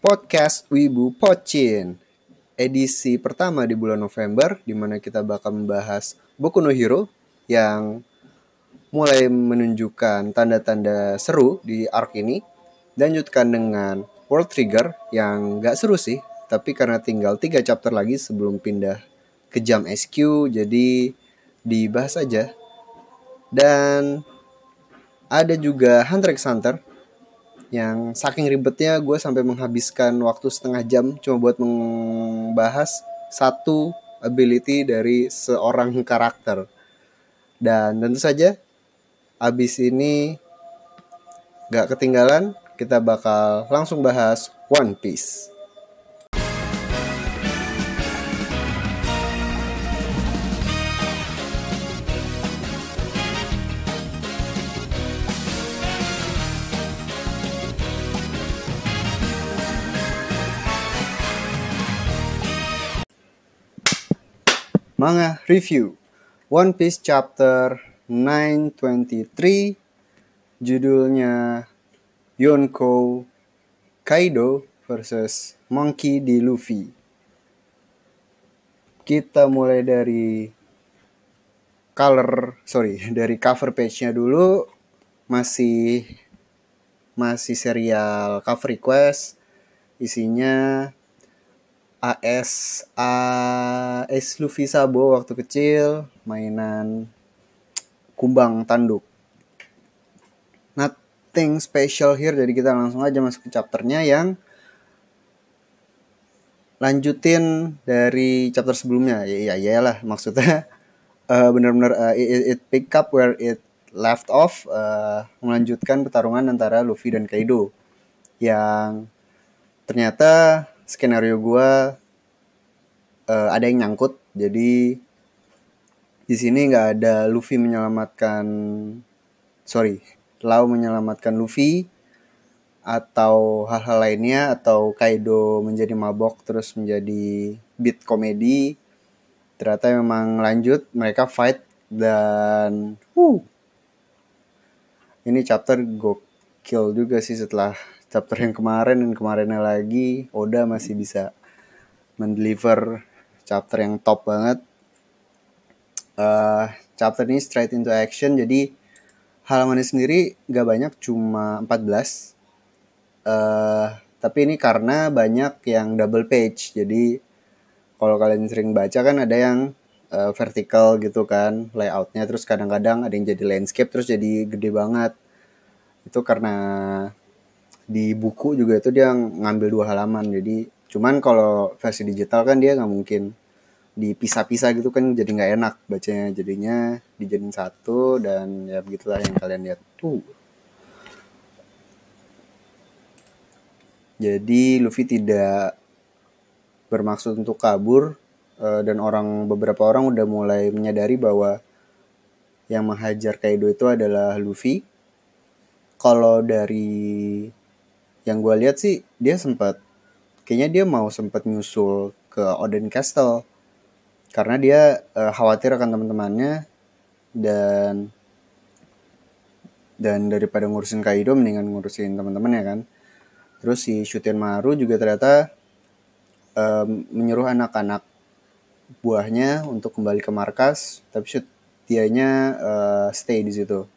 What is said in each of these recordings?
podcast Wibu Pocin. Edisi pertama di bulan November di mana kita bakal membahas Boku no Hero yang mulai menunjukkan tanda-tanda seru di arc ini lanjutkan dengan World Trigger yang gak seru sih tapi karena tinggal tiga chapter lagi sebelum pindah ke jam SQ jadi dibahas aja. Dan ada juga Hunter x Hunter yang saking ribetnya gue sampai menghabiskan waktu setengah jam cuma buat membahas satu ability dari seorang karakter. Dan tentu saja abis ini gak ketinggalan kita bakal langsung bahas One Piece. Manga Review. One Piece Chapter 923 Judulnya Yonko Kaido versus Monkey D. Luffy. Kita mulai dari color, sorry, dari cover page-nya dulu. Masih masih serial cover request. Isinya AS AS Luffy Sabo waktu kecil mainan kumbang tanduk. Nothing special here jadi kita langsung aja masuk ke chapternya yang lanjutin dari chapter sebelumnya ya ya iyalah maksudnya uh, benar-benar uh, it, it pick up where it left off uh, melanjutkan pertarungan antara Luffy dan Kaido yang ternyata skenario gue uh, ada yang nyangkut. Jadi di sini nggak ada Luffy menyelamatkan sorry Lau menyelamatkan Luffy atau hal-hal lainnya atau Kaido menjadi mabok terus menjadi beat komedi. Ternyata memang lanjut mereka fight dan uh ini chapter gokil juga sih setelah chapter yang kemarin dan kemarinnya lagi Oda masih bisa mendeliver chapter yang top banget. Uh, chapter ini straight into action jadi halamannya sendiri gak banyak cuma 14 uh, tapi ini karena banyak yang double page jadi kalau kalian sering baca kan ada yang uh, vertical gitu kan layoutnya terus kadang-kadang ada yang jadi landscape terus jadi gede banget. Itu karena di buku juga itu dia ngambil dua halaman. Jadi cuman kalau versi digital kan dia nggak mungkin dipisah-pisah gitu kan jadi nggak enak bacanya. Jadinya dijadiin satu dan ya begitulah yang kalian lihat. Tuh. Jadi Luffy tidak bermaksud untuk kabur eh, dan orang beberapa orang udah mulai menyadari bahwa yang menghajar Kaido itu adalah Luffy. Kalau dari yang gue lihat sih dia sempat kayaknya dia mau sempat nyusul ke Odin Castle. Karena dia uh, khawatir akan teman-temannya dan dan daripada ngurusin Kaido mendingan ngurusin teman-temannya kan? Terus si Shuten Maru juga ternyata um, menyuruh anak-anak buahnya untuk kembali ke markas tapi dianya uh, stay di situ.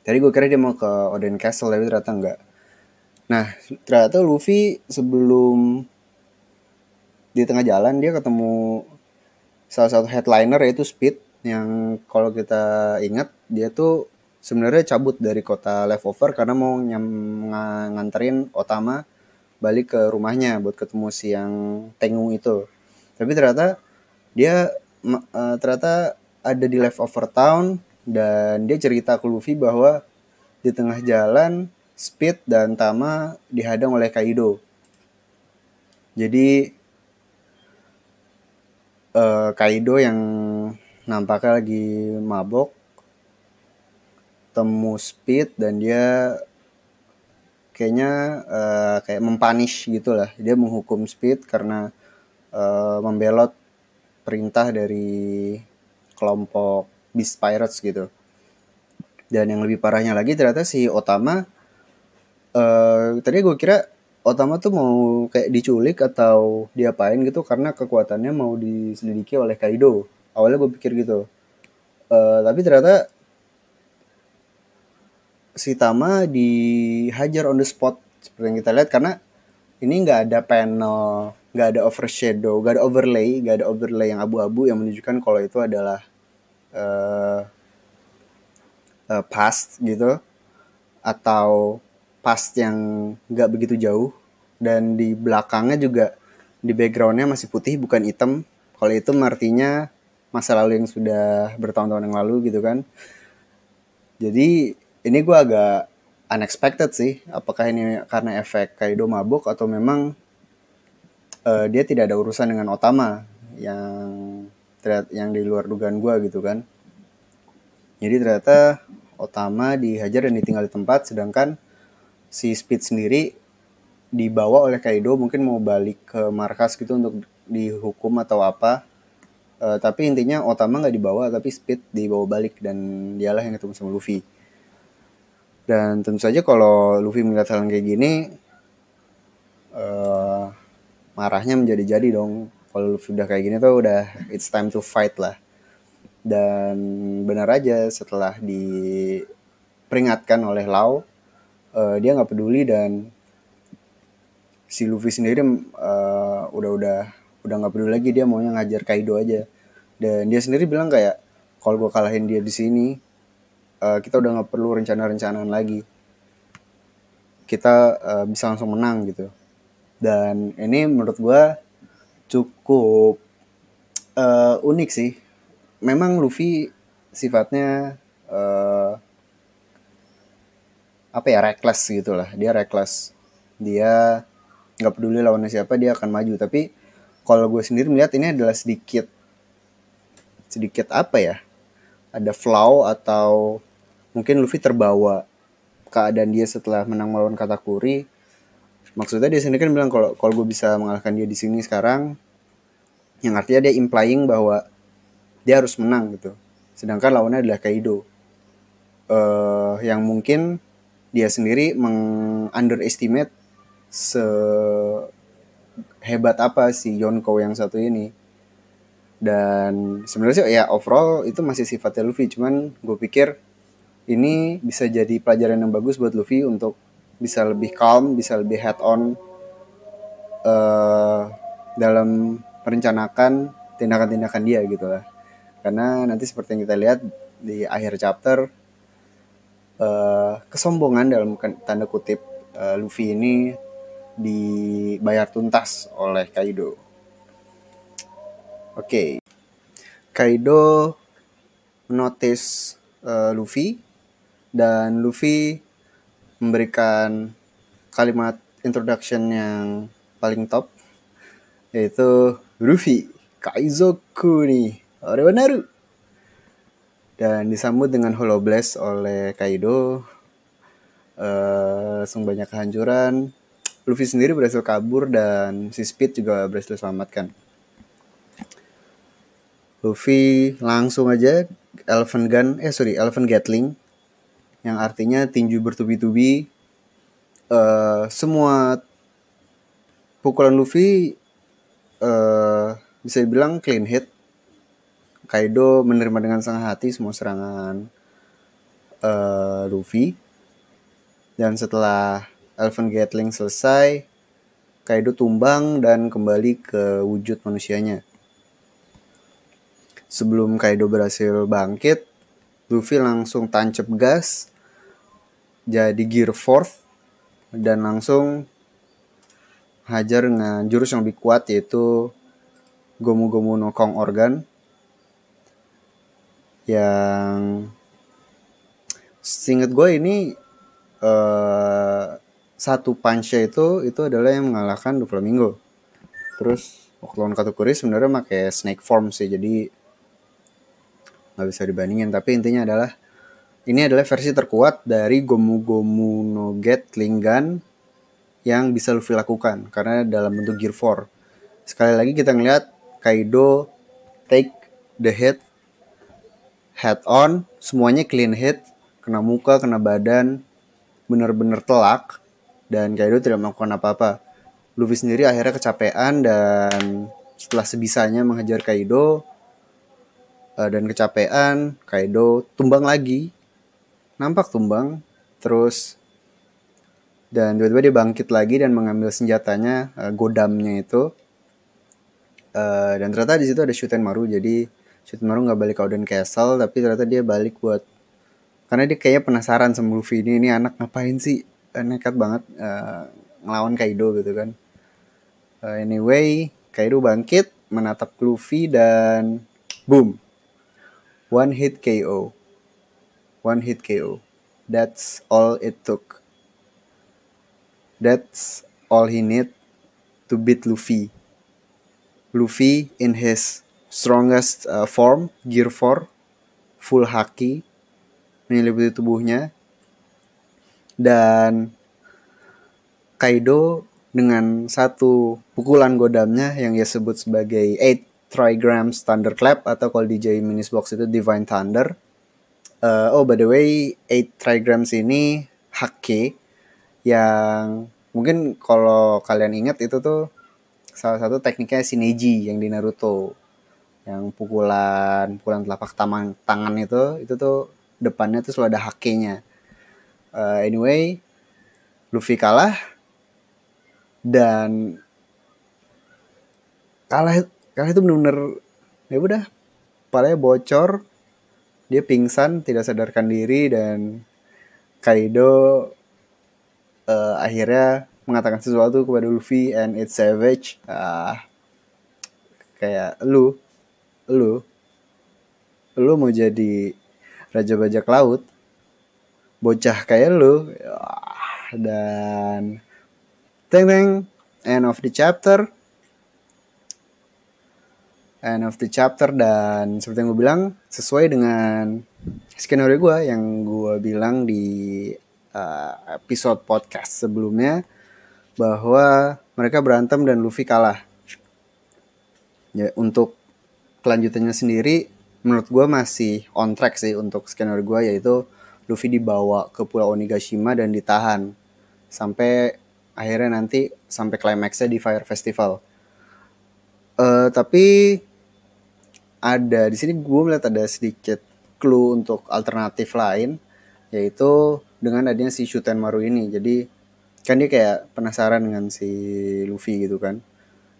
Tadi gue kira dia mau ke Odin Castle tapi ternyata enggak Nah, ternyata Luffy sebelum di tengah jalan dia ketemu salah satu headliner yaitu Speed yang kalau kita ingat dia tuh sebenarnya cabut dari kota leftover karena mau nyam, nganterin Otama balik ke rumahnya buat ketemu si yang Tengu itu. Tapi ternyata dia uh, ternyata ada di leftover town dan dia cerita ke Luffy bahwa di tengah jalan Speed dan Tama dihadang oleh Kaido. Jadi uh, Kaido yang nampaknya lagi mabok temu Speed dan dia kayaknya uh, kayak mempanish gitu lah. Dia menghukum Speed karena uh, membelot perintah dari kelompok Beast Pirates gitu. Dan yang lebih parahnya lagi ternyata si Otama uh, tadi gue kira Otama tuh mau kayak diculik atau diapain gitu karena kekuatannya mau diselidiki oleh Kaido. Awalnya gue pikir gitu. Uh, tapi ternyata si Tama dihajar on the spot seperti yang kita lihat karena ini nggak ada panel, nggak ada overshadow, nggak ada overlay, nggak ada overlay yang abu-abu yang menunjukkan kalau itu adalah uh, uh, past gitu atau past yang nggak begitu jauh. Dan di belakangnya juga di backgroundnya masih putih bukan hitam. Kalau itu artinya masa lalu yang sudah bertahun-tahun yang lalu gitu kan. Jadi ini gue agak unexpected sih apakah ini karena efek Kaido mabuk atau memang uh, dia tidak ada urusan dengan Otama yang yang di luar dugaan gue gitu kan. Jadi ternyata Otama dihajar dan ditinggal di tempat sedangkan si Speed sendiri dibawa oleh Kaido mungkin mau balik ke markas gitu untuk dihukum atau apa. Uh, tapi intinya Otama nggak dibawa tapi Speed dibawa balik dan dialah yang ketemu sama Luffy. Dan tentu saja kalau Luffy melihat hal kayak gini uh, marahnya menjadi-jadi dong. Kalau Luffy udah kayak gini tuh udah it's time to fight lah. Dan benar aja setelah diperingatkan oleh Lau uh, dia nggak peduli dan si Luffy sendiri uh, udah udah udah nggak peduli lagi. Dia maunya ngajar Kaido aja. Dan dia sendiri bilang kayak kalau gue kalahin dia di sini uh, kita udah nggak perlu rencana-rencanaan lagi. Kita uh, bisa langsung menang gitu. Dan ini menurut gue cukup uh, unik sih. Memang Luffy sifatnya uh, apa ya reckless gitulah. Dia reckless. Dia nggak peduli lawannya siapa dia akan maju. Tapi kalau gue sendiri melihat ini adalah sedikit sedikit apa ya ada flaw atau mungkin Luffy terbawa keadaan dia setelah menang melawan Katakuri. Maksudnya dia sendiri kan bilang kalau kalau gue bisa mengalahkan dia di sini sekarang yang artinya dia implying bahwa dia harus menang gitu. Sedangkan lawannya adalah Kaido. Uh, yang mungkin dia sendiri meng-underestimate sehebat apa si Yonko yang satu ini. Dan sebenarnya sih ya overall itu masih sifatnya Luffy, cuman gue pikir ini bisa jadi pelajaran yang bagus buat Luffy untuk bisa lebih calm, bisa lebih head on uh, dalam merencanakan tindakan-tindakan dia gitu lah. Karena nanti seperti yang kita lihat di akhir chapter uh, kesombongan dalam tanda kutip uh, Luffy ini dibayar tuntas oleh Kaido. Oke, okay. Kaido notice uh, Luffy dan Luffy memberikan kalimat introduction yang paling top yaitu Luffy Kaizoku nih Orewa dan disambut dengan Hollow Blast oleh Kaido. Uh, langsung banyak kehancuran. Luffy sendiri berhasil kabur dan si Speed juga berhasil selamatkan. Luffy langsung aja Elephant Gun, eh sorry, Elephant Gatling yang artinya tinju bertubi-tubi. Uh, semua pukulan Luffy uh, bisa dibilang clean hit Kaido menerima dengan sangat hati semua serangan uh, Luffy. Dan setelah Elven Gatling selesai, Kaido tumbang dan kembali ke wujud manusianya. Sebelum Kaido berhasil bangkit, Luffy langsung tancap gas jadi Gear Fourth dan langsung hajar dengan jurus yang lebih kuat yaitu Gomu Gomu no Kong Organ yang singkat gue ini uh, satu punch itu itu adalah yang mengalahkan Doflamingo. Terus waktu lawan Katakuri sebenarnya pakai snake form sih jadi nggak bisa dibandingin tapi intinya adalah ini adalah versi terkuat dari Gomu Gomu no Get Gun yang bisa Luffy lakukan karena dalam bentuk Gear 4. Sekali lagi kita ngeliat Kaido take the hit head on, semuanya clean hit, kena muka, kena badan, bener-bener telak. dan Kaido tidak melakukan apa-apa. Luffy sendiri akhirnya kecapean dan setelah sebisanya menghajar Kaido uh, dan kecapean, Kaido tumbang lagi. Nampak tumbang, terus dan tiba-tiba dia bangkit lagi dan mengambil senjatanya, uh, godamnya itu. Uh, dan ternyata di situ ada Shuten Maru, jadi Shuten Maru nggak balik ke Oden Castle, tapi ternyata dia balik buat karena dia kayaknya penasaran sama Luffy ini, ini anak ngapain sih nekat banget uh, ngelawan Kaido gitu kan. Uh, anyway, Kaido bangkit, menatap Luffy dan boom, one hit KO, one hit KO. That's all it took. That's all he need to beat Luffy. Luffy in his strongest uh, form, Gear 4, full haki, menyeliputi tubuhnya, dan Kaido dengan satu pukulan godamnya yang ia sebut sebagai 8 trigrams thunder clap atau kalau DJ Minis Box itu Divine Thunder. Uh, oh by the way, 8 trigrams ini hake yang mungkin kalau kalian ingat itu tuh salah satu tekniknya Shineji yang di Naruto. Yang pukulan pukulan telapak tangan tangan itu itu tuh depannya tuh selalu ada hakenya uh, anyway Luffy kalah dan kalah kalah itu benar-benar ya udah palanya bocor dia pingsan tidak sadarkan diri dan Kaido uh, akhirnya mengatakan sesuatu kepada Luffy and it's savage. Uh, kayak lu lu lu mau jadi raja bajak laut bocah kayak lu dan teng teng end of the chapter end of the chapter dan seperti yang gue bilang sesuai dengan skenario gue yang gue bilang di uh, episode podcast sebelumnya bahwa mereka berantem dan Luffy kalah. Ya untuk kelanjutannya sendiri menurut gue masih on track sih untuk skenario gue yaitu Luffy dibawa ke Pulau Onigashima dan ditahan sampai akhirnya nanti sampai klimaksnya di Fire Festival. Uh, tapi ada di sini gue melihat ada sedikit clue untuk alternatif lain yaitu dengan adanya si Shuten Maru ini. Jadi kan dia kayak penasaran dengan si Luffy gitu kan.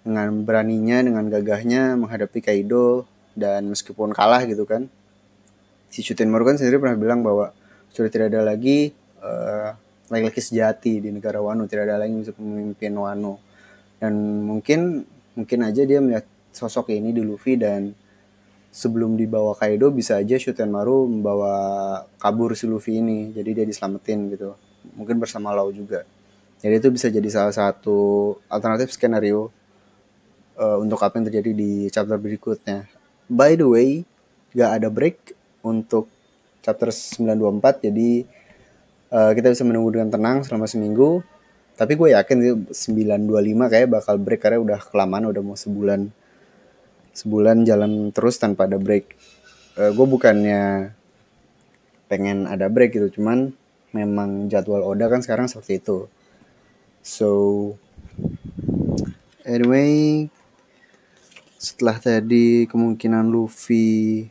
Dengan beraninya, dengan gagahnya menghadapi Kaido dan meskipun kalah gitu kan. Si Shuten Maru kan sendiri pernah bilang bahwa sudah tidak ada lagi uh, laki-laki sejati di negara Wano tidak ada lagi memimpin Wano. Dan mungkin mungkin aja dia melihat sosok ini di Luffy dan sebelum dibawa Kaido bisa aja Maru membawa kabur si Luffy ini. Jadi dia diselamatin gitu. Mungkin bersama Lau juga. Jadi itu bisa jadi salah satu alternatif skenario uh, untuk apa yang terjadi di chapter berikutnya. By the way gak ada break untuk chapter 924 jadi uh, kita bisa menunggu dengan tenang selama seminggu. Tapi gue yakin sih 925 kayak bakal break karena udah kelamaan udah mau sebulan sebulan jalan terus tanpa ada break. Uh, gue bukannya pengen ada break gitu cuman memang jadwal Oda kan sekarang seperti itu. So anyway setelah tadi kemungkinan Luffy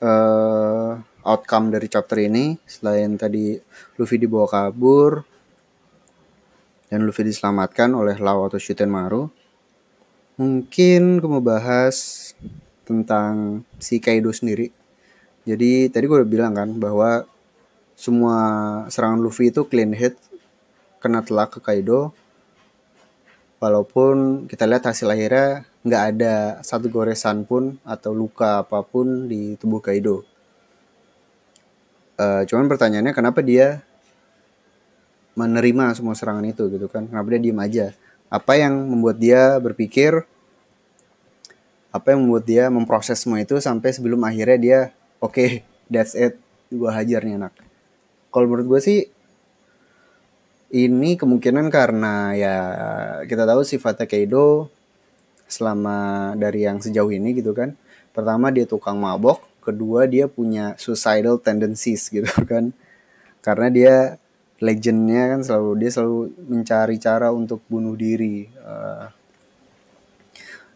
uh, outcome dari chapter ini selain tadi Luffy dibawa kabur dan Luffy diselamatkan oleh Lau atau Maru mungkin gue mau bahas tentang si Kaido sendiri. Jadi tadi gue udah bilang kan bahwa semua serangan Luffy itu clean hit kena telak ke Kaido walaupun kita lihat hasil akhirnya nggak ada satu goresan pun atau luka apa pun di tubuh Kaido Uh, cuman pertanyaannya kenapa dia menerima semua serangan itu gitu kan? Kenapa dia diem aja? Apa yang membuat dia berpikir? Apa yang membuat dia memproses semua itu sampai sebelum akhirnya dia oke, okay, that's it, gue hajar nih anak. Kalau menurut gue sih ini kemungkinan karena ya kita tahu sifatnya Kaido selama dari yang sejauh ini gitu kan. Pertama dia tukang mabok, kedua dia punya suicidal tendencies gitu kan. Karena dia legendnya kan selalu dia selalu mencari cara untuk bunuh diri uh,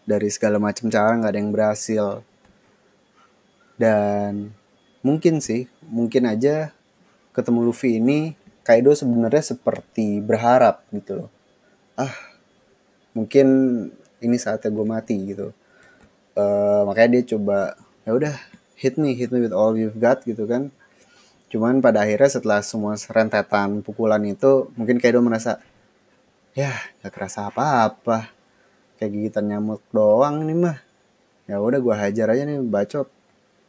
dari segala macam cara nggak ada yang berhasil. Dan mungkin sih mungkin aja ketemu Luffy ini Kaido sebenarnya seperti berharap gitu loh ah mungkin ini saatnya gue mati gitu uh, makanya dia coba ya udah hit me hit me with all you've got gitu kan Cuman pada akhirnya setelah semua rentetan pukulan itu mungkin Kaido merasa ya gak kerasa apa-apa. Kayak gigitan nyamuk doang nih mah. Ya udah gua hajar aja nih bacot.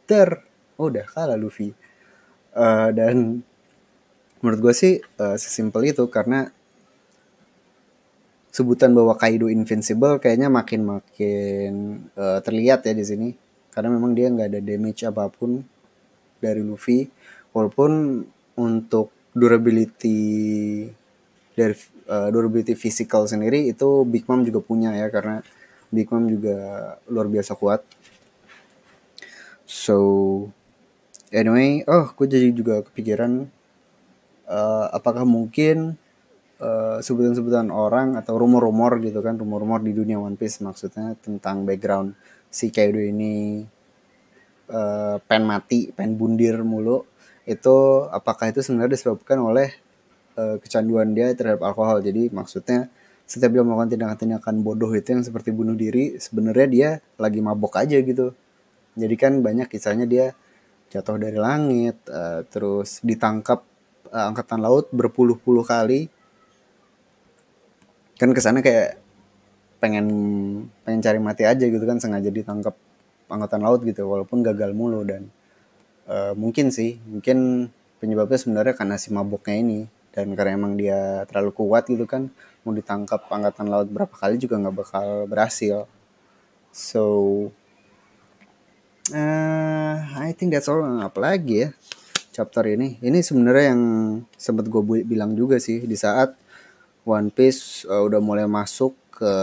Ter. Udah kalah Luffy. Uh, dan menurut gue sih uh, sesimpel itu karena sebutan bahwa Kaido invincible kayaknya makin makin uh, terlihat ya di sini karena memang dia nggak ada damage apa pun dari Luffy walaupun untuk durability dari uh, durability physical sendiri itu Big Mom juga punya ya karena Big Mom juga luar biasa kuat. So anyway, oh gue jadi juga kepikiran uh, apakah mungkin uh, sebutan-sebutan orang atau rumor-rumor gitu kan rumor-rumor di dunia One Piece maksudnya tentang background si Kaido ini uh, pen mati, pen bundir mulu itu apakah itu sebenarnya disebabkan oleh uh, kecanduan dia terhadap alkohol. Jadi maksudnya setiap dia melakukan tindakan-tindakan bodoh itu yang seperti bunuh diri, sebenarnya dia lagi mabok aja gitu. Jadi kan banyak kisahnya dia jatuh dari langit, uh, terus ditangkap uh, angkatan laut berpuluh-puluh kali. Kan ke sana kayak pengen pengen cari mati aja gitu kan sengaja ditangkap angkatan laut gitu walaupun gagal mulu. Dan uh, mungkin sih mungkin penyebabnya sebenarnya karena si mabuknya ini. Dan karena emang dia terlalu kuat gitu kan mau ditangkap angkatan laut berapa kali juga nggak bakal berhasil. So uh, I think that's all. Apalagi ya chapter ini ini sebenarnya yang sempat gue bilang juga sih di saat One Piece uh, udah mulai masuk ke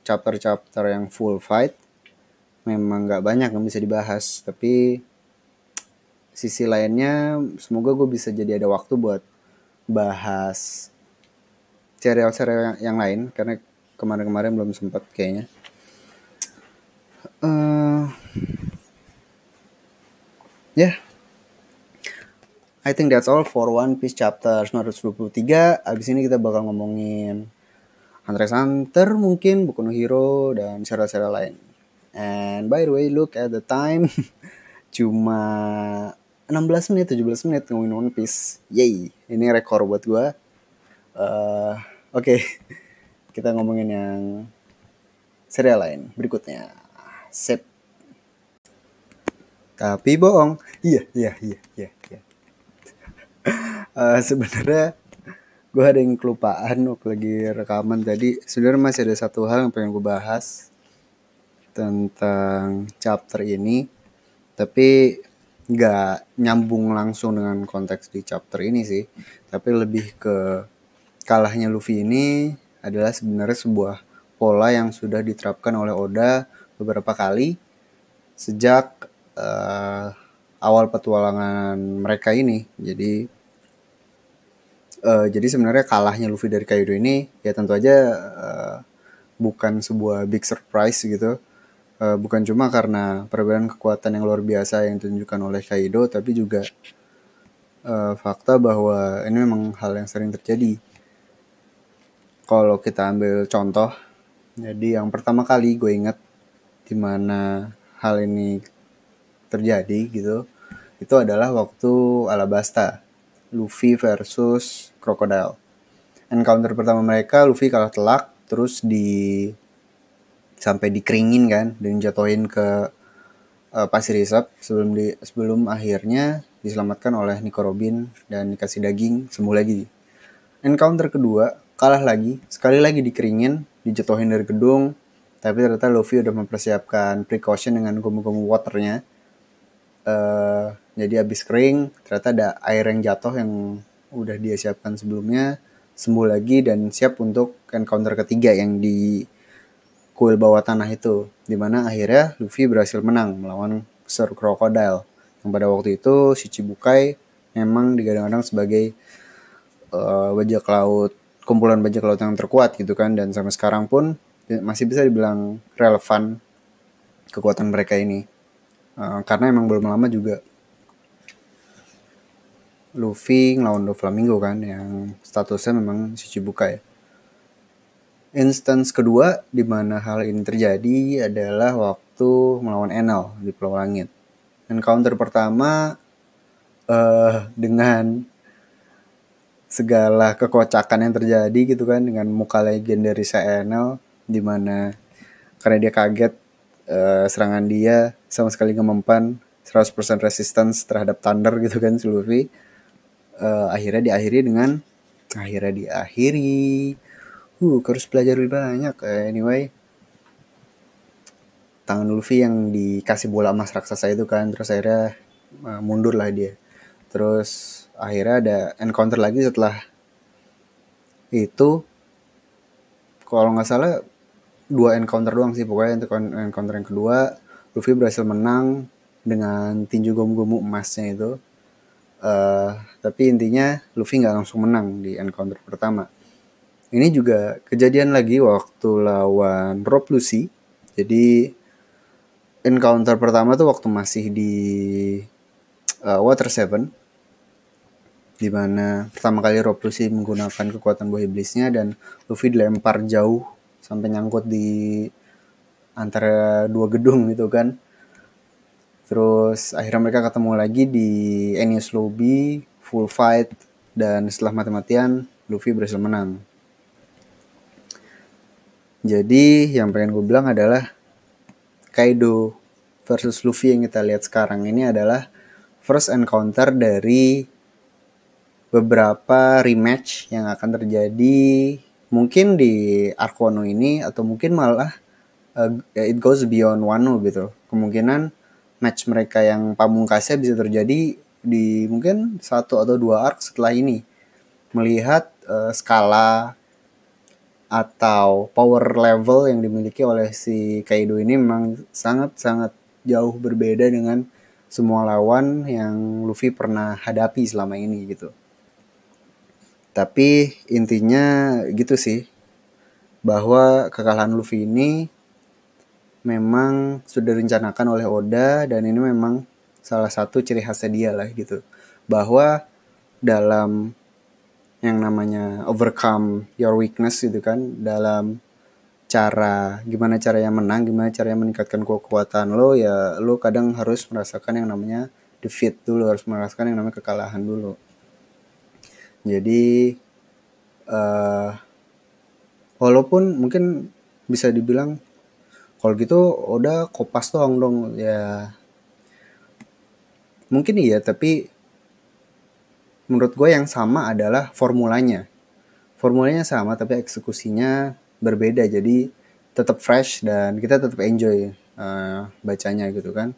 chapter-chapter yang full fight memang nggak banyak yang bisa dibahas tapi sisi lainnya semoga gue bisa jadi ada waktu buat bahas serial-serial yang, lain karena kemarin-kemarin belum sempat kayaknya. Uh, ya, yeah. I think that's all for One Piece chapter 923. Abis ini kita bakal ngomongin Hunter x Hunter mungkin, Boku Hero, dan serial-serial lain. And by the way, look at the time. Cuma 16 menit 17 menit ngomongin One Piece yay ini rekor buat gue uh, oke okay. kita ngomongin yang serial lain berikutnya sip tapi bohong iya iya iya iya, iya. Uh, sebenarnya gue ada yang kelupaan waktu lagi rekaman. Tadi sebenarnya masih ada satu hal yang pengen gue bahas tentang chapter ini. Tapi nggak nyambung langsung dengan konteks di chapter ini sih. Tapi lebih ke kalahnya Luffy ini adalah sebenarnya sebuah pola yang sudah diterapkan oleh Oda beberapa kali sejak uh, awal petualangan mereka ini. Jadi uh, jadi sebenarnya kalahnya Luffy dari Kaido ini ya tentu aja uh, bukan sebuah big surprise gitu. Uh, bukan cuma karena perbedaan kekuatan yang luar biasa yang ditunjukkan oleh Kaido tapi juga uh, fakta bahwa ini memang hal yang sering terjadi. Kalau kita ambil contoh jadi yang pertama kali gue inget di mana hal ini terjadi gitu itu adalah waktu Alabasta Luffy versus Crocodile encounter pertama mereka Luffy kalah telak terus di sampai dikeringin kan dan jatuhin ke uh, pasir hisap sebelum di sebelum akhirnya diselamatkan oleh Nico Robin dan dikasih daging sembuh lagi. Encounter kedua kalah lagi, sekali lagi dikeringin, dijatuhin dari gedung, tapi ternyata Luffy udah mempersiapkan precaution dengan gumu-gumu waternya. Uh, jadi abis kering, ternyata ada air yang jatuh yang udah dia siapkan sebelumnya, sembuh lagi dan siap untuk encounter ketiga yang di kuil bawah tanah itu. Di mana akhirnya Luffy berhasil menang melawan Sir Crocodile. Yang pada waktu itu si Chibukai memang digadang-gadang sebagai uh, bajak laut kumpulan bajak laut yang terkuat gitu kan. Dan sampai sekarang pun masih bisa dibilang relevan kekuatan mereka ini. Uh, karena emang belum lama juga Luffy ngelawan Doflamingo kan yang statusnya memang buka ya. Instance kedua di mana hal ini terjadi adalah waktu melawan Enel di Pulau Langit. Encounter pertama uh, dengan segala kekocakan yang terjadi gitu kan dengan muka legendaris Enel di mana karena dia kaget uh, serangan dia sama sekali nggak mempan 100% resistance terhadap Thunder gitu kan si Luffy uh, akhirnya diakhiri dengan akhirnya diakhiri. Uh harus belajar lebih banyak. Uh, anyway tangan Luffy yang dikasih bola emas raksasa itu kan terus akhirnya uh, mundur lah dia. Terus akhirnya ada encounter lagi setelah itu. Kalau nggak salah dua encounter doang sih. Pokoknya untuk encounter yang kedua Luffy berhasil menang dengan tinju gomu-gomu emasnya itu. Uh, tapi intinya Luffy nggak langsung menang di encounter pertama. Ini juga kejadian lagi waktu lawan Rob Lucy. Jadi encounter pertama tuh waktu masih di uh, Water Seven, di mana pertama kali Rob Lucy menggunakan kekuatan buah iblisnya dan Luffy dilempar jauh sampai nyangkut di antara dua gedung gitu kan Terus akhirnya mereka ketemu lagi di Enies Lobby, full fight, dan setelah mati-matian Luffy berhasil menang. Jadi yang pengen gue bilang adalah Kaido versus Luffy yang kita lihat sekarang ini adalah first encounter dari beberapa rematch yang akan terjadi mungkin di Arc Wano ini atau mungkin malah uh, it goes beyond Wano gitu. Kemungkinan match mereka yang pamungkasnya bisa terjadi di mungkin satu atau dua arc setelah ini melihat uh, skala atau power level yang dimiliki oleh si Kaido ini memang sangat-sangat jauh berbeda dengan semua lawan yang Luffy pernah hadapi selama ini gitu. Tapi intinya gitu sih bahwa kekalahan Luffy ini memang sudah direncanakan oleh Oda dan ini memang salah satu ciri khasnya dia lah gitu. Bahwa dalam yang namanya overcome your weakness gitu kan dalam cara gimana caranya menang gimana caranya meningkatkan kekuatan lo ya lo kadang harus merasakan yang namanya defeat dulu harus merasakan yang namanya kekalahan dulu. Jadi uh, walaupun mungkin bisa dibilang kalau gitu udah kopas doang dong. Ya mungkin iya tapi menurut gue yang sama adalah formulanya. Formulanya sama tapi eksekusinya berbeda. Jadi tetap fresh dan kita tetap enjoy uh, bacanya gitu kan.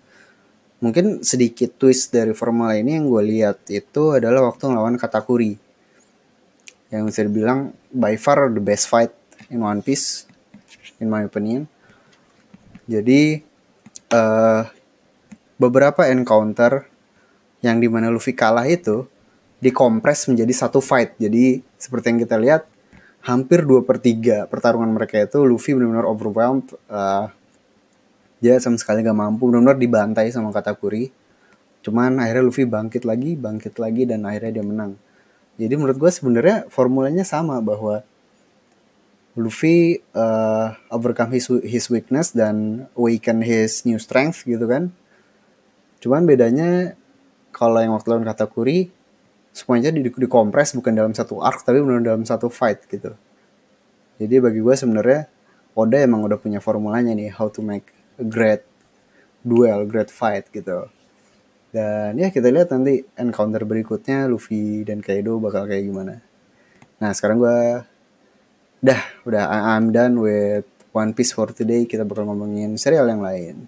Mungkin sedikit twist dari formula ini yang gue lihat itu adalah waktu ngelawan Katakuri. Yang bisa dibilang by far the best fight in One Piece in my opinion. Jadi uh, beberapa encounter yang di mana Luffy kalah itu dikompres menjadi satu fight. Jadi seperti yang kita lihat hampir 2 per 3 pertarungan mereka itu Luffy benar-benar overwhelmed. Uh, dia sama sekali gak mampu, benar-benar dibantai sama Katakuri. Cuman akhirnya Luffy bangkit lagi, bangkit lagi dan akhirnya dia menang. Jadi menurut gue sebenarnya formulanya sama bahwa Luffy uh, overcome his his weakness dan awaken his new strength gitu kan. Cuman bedanya kalau yang waktu lawan Katakuri semuanya di dikompres bukan dalam satu arc tapi benar dalam satu fight gitu. Jadi bagi gue sebenarnya Oda emang udah punya formulanya nih how to make a great duel, great fight gitu. Dan ya kita lihat nanti encounter berikutnya Luffy dan Kaido bakal kayak gimana. Nah sekarang gue Dah, udah I'm done with One Piece for today. Kita bakal ngomongin serial yang lain.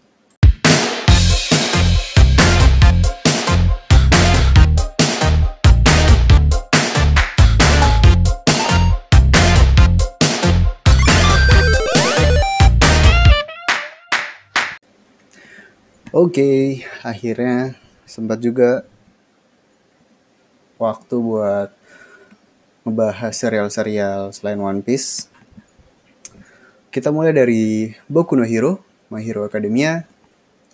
Oke, okay, akhirnya sempat juga waktu buat ngebahas serial-serial selain One Piece. Kita mulai dari Boku no Hero, My Hero Academia,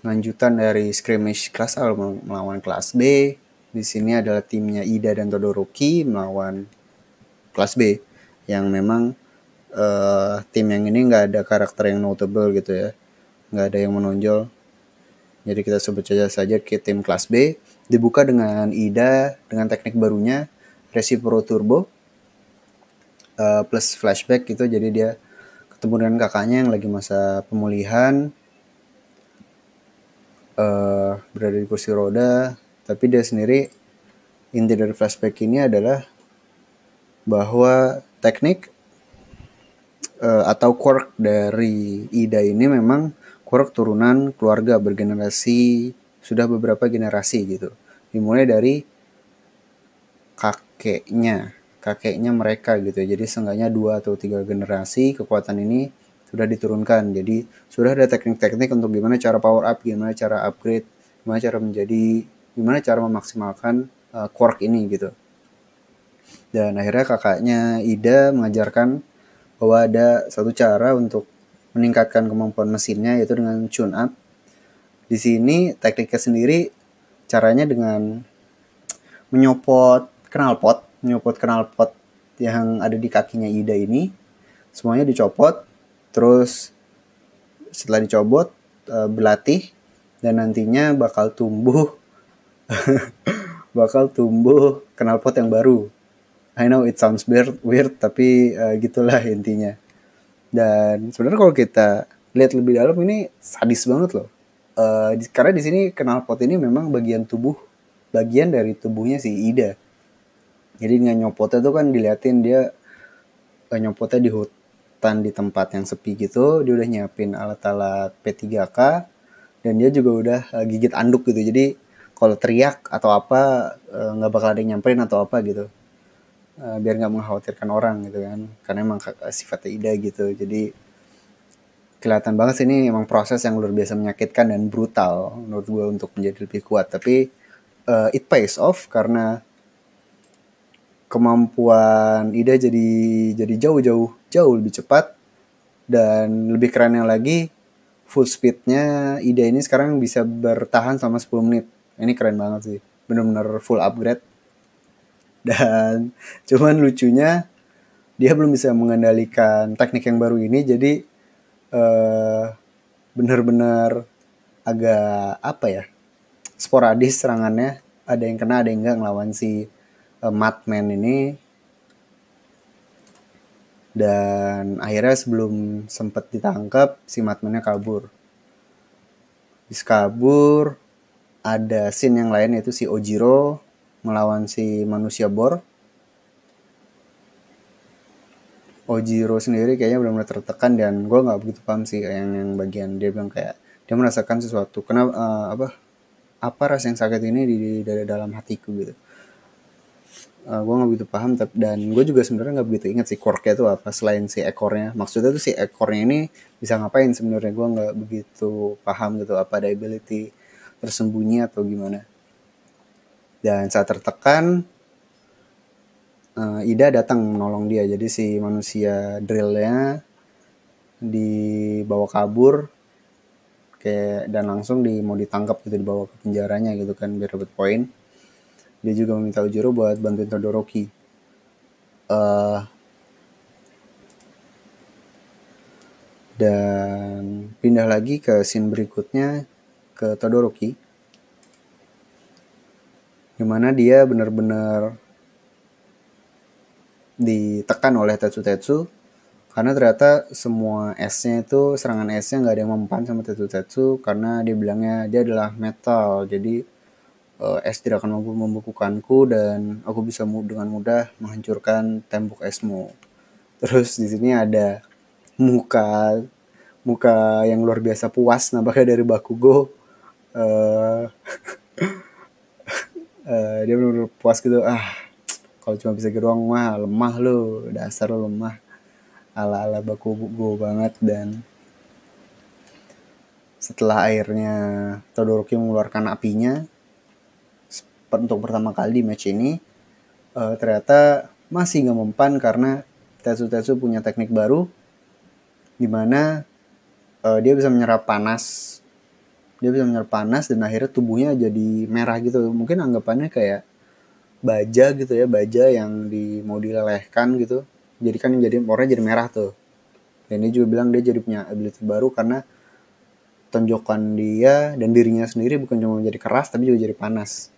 lanjutan dari scrimmage kelas A melawan kelas B. Di sini adalah timnya Ida dan Todoroki melawan kelas B yang memang uh, tim yang ini nggak ada karakter yang notable gitu ya, nggak ada yang menonjol. Jadi kita sebut saja ke tim kelas B. Dibuka dengan Ida dengan teknik barunya Resipro Turbo uh, plus flashback gitu. Jadi dia ketemu dengan kakaknya yang lagi masa pemulihan. Uh, berada di kursi roda. Tapi dia sendiri inti dari flashback ini adalah bahwa teknik uh, atau quirk dari Ida ini memang quirk turunan keluarga bergenerasi sudah beberapa generasi gitu. Dimulai dari kakeknya kakeknya mereka gitu jadi seenggaknya dua atau tiga generasi kekuatan ini sudah diturunkan. Jadi sudah ada teknik-teknik untuk gimana cara power up gimana cara upgrade gimana cara menjadi gimana cara memaksimalkan uh, quirk ini gitu. Dan akhirnya kakaknya Ida mengajarkan bahwa ada satu cara untuk meningkatkan kemampuan mesinnya yaitu dengan tune up. Di sini tekniknya sendiri caranya dengan menyopot knalpot nyopot knalpot yang ada di kakinya Ida ini. Semuanya dicopot terus setelah dicopot uh, berlatih dan nantinya bakal tumbuh bakal tumbuh knalpot yang baru. I know it sounds weird, weird tapi uh, gitulah intinya dan sebenarnya kalau kita lihat lebih dalam ini sadis banget loh. Uh, karena di sini knalpot ini memang bagian tubuh bagian dari tubuhnya si Ida. Jadi dengan nyopotnya tuh kan diliatin dia uh, nyopotnya di hutan di tempat yang sepi gitu. Dia udah nyiapin alat-alat P3K dan dia juga udah uh, gigit anduk gitu. Jadi kalau teriak atau apa eh, nggak uh, bakal ada yang nyamperin atau apa gitu uh, biar nggak mengkhawatirkan orang gitu kan. Karena emang sifatnya ida gitu. Jadi kelihatan banget sih ini emang proses yang luar biasa menyakitkan dan brutal menurut gue untuk menjadi lebih kuat. Tapi uh, it pays off karena kemampuan Ida jadi jadi jauh-jauh jauh lebih cepat dan lebih kerennya lagi full speednya Ida ini sekarang bisa bertahan selama 10 menit. Ini keren banget sih. Bener-bener full upgrade dan cuman lucunya dia belum bisa mengendalikan teknik yang baru ini jadi uh, bener-bener agak apa ya sporadis serangannya ada yang kena ada yang enggak ngelawan si uh, Madman ini dan akhirnya sebelum sempat ditangkap si Madmannya kabur. Bis kabur ada scene yang lain yaitu si Ojiro melawan si manusia bor. Ojiro sendiri kayaknya benar-benar tertekan dan gue nggak begitu paham sih yang yang bagian dia bilang kayak dia merasakan sesuatu. Kenapa uh, apa apa rasa yang sakit ini di, di, di dalam hatiku gitu. Uh, eh, gue nggak begitu paham tapi dan gue juga sebenarnya nggak begitu ingat si korknya itu apa selain si ekornya. Maksudnya tuh si ekornya ini bisa ngapain sebenarnya? Gue nggak begitu paham gitu apa ada ability tersembunyi atau gimana dan saat tertekan uh, Ida datang menolong dia jadi si manusia drillnya dibawa kabur kayak dan langsung di mau ditangkap gitu dibawa ke penjaranya gitu kan biar dapat poin dia juga meminta Ujiro buat bantuin Todoroki. Uh, dan pindah lagi ke scene berikutnya ke Todoroki. Di mana dia benar-benar ditekan oleh Tetsu Tetsu karena ternyata semua S-nya itu serangan S-nya nggak ada yang mempan sama Tetsu Tetsu karena dia bilangnya dia adalah metal jadi uh, es tidak akan mampu membukukanku dan aku bisa dengan mudah menghancurkan tembok esmu. Terus di sini ada muka muka yang luar biasa puas nampaknya dari Bakugo. Uh, uh, dia benar puas gitu. Ah kalau cuma bisa geruang mah lemah lo dasar lo lemah. Ala ala Bakugo banget. Dan setelah airnya Todoroki mengeluarkan apinya untuk pertama kali di match ini uh, ternyata masih nggak mempan karena Tetsu Tetsu punya teknik baru di mana uh, dia bisa menyerap panas dia bisa menyerap panas dan akhirnya tubuhnya jadi merah gitu. Mungkin anggapannya kayak baja gitu ya baja yang di mau dilelehkan gitu. Jadi kan jadi warnanya jadi merah tuh. Dan dia juga bilang dia jadi punya ability baru karena tonjokan dia dan dirinya sendiri bukan cuma menjadi keras tapi juga jadi panas.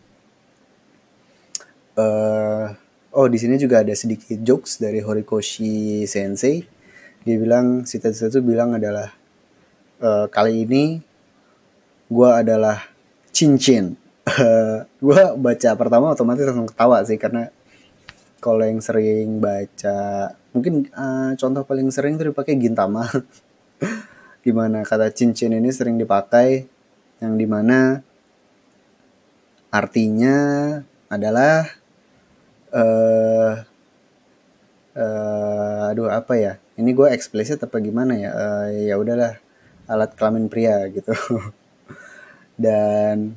Uh, oh di sini juga ada sedikit jokes dari Horikoshi Sensei. Dia bilang si Tetsuya bilang adalah uh, kali ini gue adalah cincin. Gue baca pertama otomatis langsung ketawa sih karena kalau yang sering baca mungkin uh, contoh paling sering tuh dipakai Gintama. Gimana kata cincin ini sering dipakai yang di mana artinya adalah uh, uh, aduh apa ya? Ini gue eksplisit apa gimana ya? Uh, ya udahlah alat kelamin pria gitu dan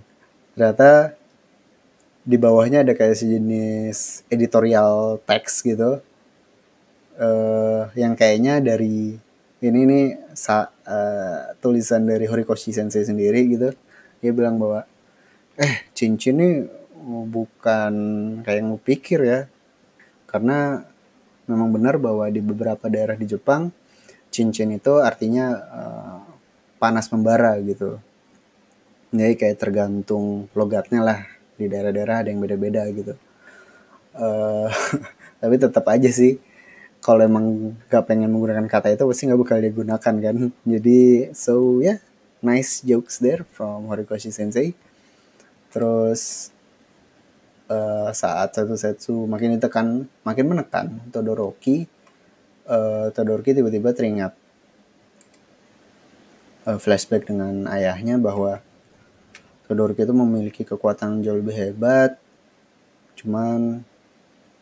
ternyata di bawahnya ada kayak sejenis editorial text gitu. Uh, yang kayaknya dari ini nih sa, uh, tulisan dari Horikoshi Sensei sendiri gitu. Dia bilang bahwa eh cincin ini bukan kayak yang pikir ya. Karena memang benar bahwa di beberapa daerah di Jepang cincin itu artinya uh, panas membara gitu jadi kayak tergantung logatnya lah. Di daerah-daerah ada yang beda-beda gitu. Uh, tapi tetap aja sih kalau emang gak pengen menggunakan kata itu pasti nggak bakal digunakan kan? Jadi so ya yeah, nice jokes there from Horikoshi Sensei. Terus uh, saat satu setsu makin ditekan makin menekan Todoroki uh, Todoroki tiba-tiba teringat uh, flashback dengan ayahnya bahwa Todoroki itu memiliki kekuatan jauh lebih hebat. Cuman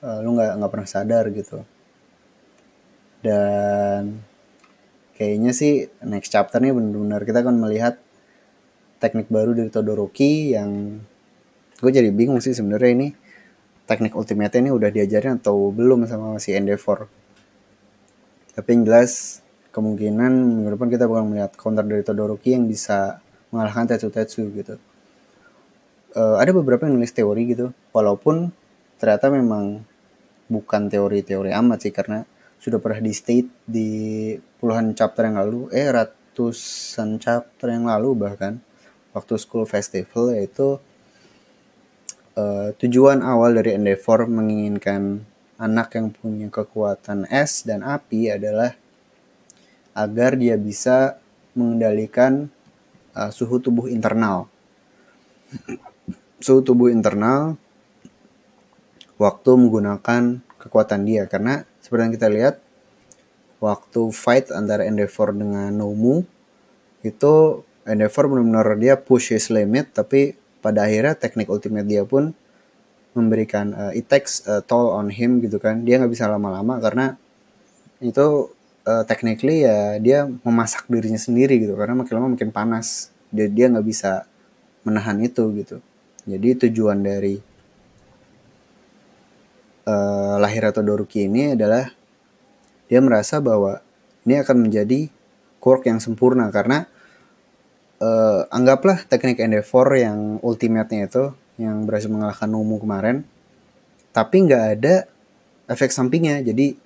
uh, lu nggak nggak pernah sadar gitu. Dan kayaknya sih next chapter nih benar-benar kita akan melihat teknik baru dari Todoroki yang gue jadi bingung sih sebenarnya ini teknik ultimate ini udah diajarin atau belum sama si Endeavor. Tapi yang jelas kemungkinan minggu depan kita bakal melihat counter dari Todoroki yang bisa mengalahkan Tetsu Tetsu gitu uh, ada beberapa yang nulis teori gitu walaupun ternyata memang bukan teori-teori amat sih karena sudah pernah di state di puluhan chapter yang lalu eh ratusan chapter yang lalu bahkan waktu school festival yaitu uh, tujuan awal dari Endeavor menginginkan anak yang punya kekuatan es dan api adalah agar dia bisa mengendalikan uh, suhu tubuh internal. Suhu tubuh internal waktu menggunakan kekuatan dia. Karena seperti yang kita lihat waktu fight antara Endeavor dengan Nomu itu Endeavor benar-benar dia push his limit tapi pada akhirnya teknik ultimate dia pun memberikan uh, it takes a toll on him gitu kan. Dia nggak bisa lama-lama karena itu uh, technically ya dia memasak dirinya sendiri gitu. Karena makin lama makin panas. Dia dia nggak bisa menahan itu gitu jadi tujuan dari uh, lahir atau Doruki ini adalah dia merasa bahwa ini akan menjadi quirk yang sempurna karena uh, anggaplah teknik Endeavor yang ultimate-nya itu yang berhasil mengalahkan Nomu kemarin tapi nggak ada efek sampingnya. Jadi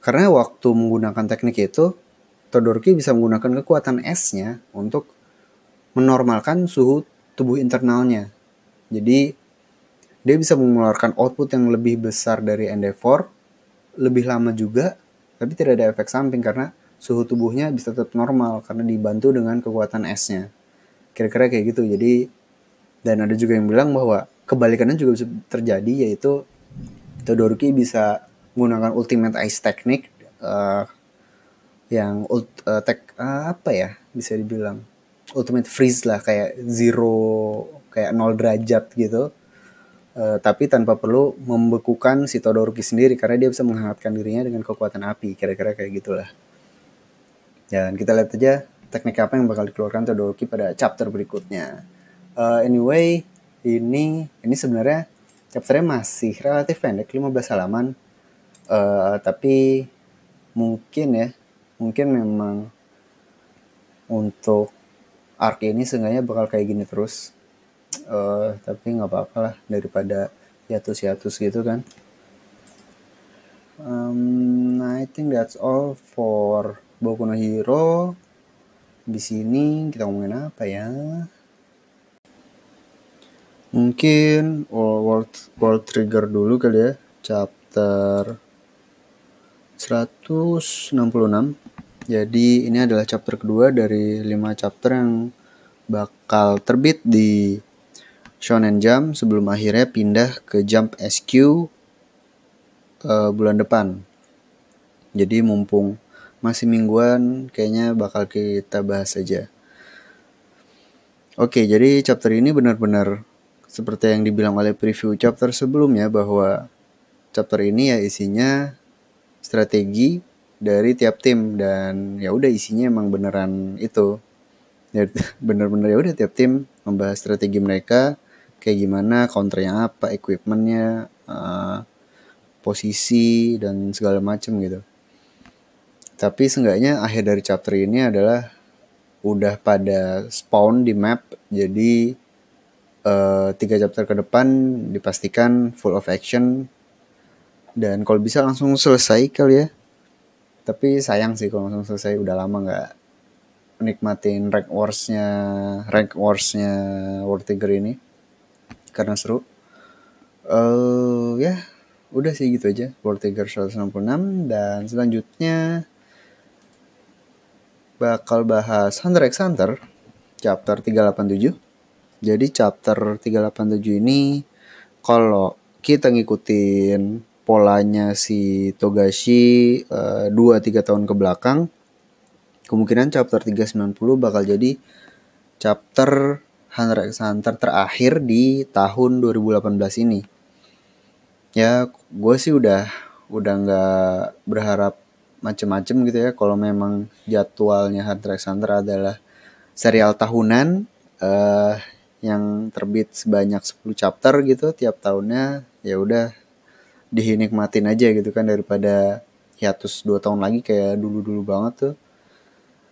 karena waktu menggunakan teknik itu Todoroki bisa menggunakan kekuatan S-nya untuk menormalkan suhu tubuh internalnya jadi dia bisa mengeluarkan output yang lebih besar dari Endeavor, lebih lama juga, tapi tidak ada efek samping karena suhu tubuhnya bisa tetap normal karena dibantu dengan kekuatan S-nya. Kira-kira kayak gitu. Jadi dan ada juga yang bilang bahwa kebalikannya juga bisa terjadi yaitu Todoroki bisa menggunakan ultimate ice technique uh, yang ult, uh, tek, uh, apa ya bisa dibilang ultimate freeze lah kayak zero kayak nol derajat gitu. Uh, tapi tanpa perlu membekukan si Todoroki sendiri karena dia bisa menghangatkan dirinya dengan kekuatan api kira-kira kayak gitulah. Dan kita lihat aja teknik apa yang bakal dikeluarkan Todoroki pada chapter berikutnya. Uh, anyway ini ini sebenarnya chapternya masih relatif pendek 15 halaman. Uh, tapi mungkin ya mungkin memang untuk arc ini seenggaknya bakal kayak gini terus uh, tapi nggak apa-apa lah daripada hiatus-hiatus gitu kan. Um, I think that's all for Boku no Hero. Di sini kita ngomongin apa ya? Mungkin world world trigger dulu kali ya. Chapter 166 jadi ini adalah chapter kedua dari 5 chapter yang bakal terbit di Shonen Jump sebelum akhirnya pindah ke Jump SQ uh, eh, bulan depan. Jadi mumpung masih mingguan kayaknya bakal kita bahas aja. Oke, jadi chapter ini benar-benar seperti yang dibilang oleh preview chapter sebelumnya bahwa chapter ini ya isinya strategi dari tiap tim dan ya udah isinya emang beneran itu ya bener-bener ya udah tiap tim membahas strategi mereka kayak gimana counternya apa equipmentnya uh, posisi dan segala macem gitu. Tapi seenggaknya akhir dari chapter ini adalah udah pada spawn di map jadi uh, tiga chapter ke depan dipastikan full of action. Dan kalau bisa langsung selesai kali ya. Tapi sayang sih kalau langsung selesai udah lama nggak nikmatin rank warsnya rank warsnya World Tiger ini karena seru. Uh, ya udah sih gitu aja. World Tiger 166 dan selanjutnya bakal bahas Hunter x Hunter chapter 387 jadi chapter 387 ini kalau kita ngikutin polanya si Togashi uh, eh, 2-3 tahun ke belakang kemungkinan chapter 390 bakal jadi chapter Hunter x Hunter terakhir di tahun 2018 ini ya gue sih udah udah nggak berharap macem-macem gitu ya kalau memang jadwalnya Hunter x Hunter adalah serial tahunan uh, yang terbit sebanyak 10 chapter gitu tiap tahunnya ya udah dinikmatin aja gitu kan daripada hiatus dua tahun lagi kayak dulu-dulu banget tuh.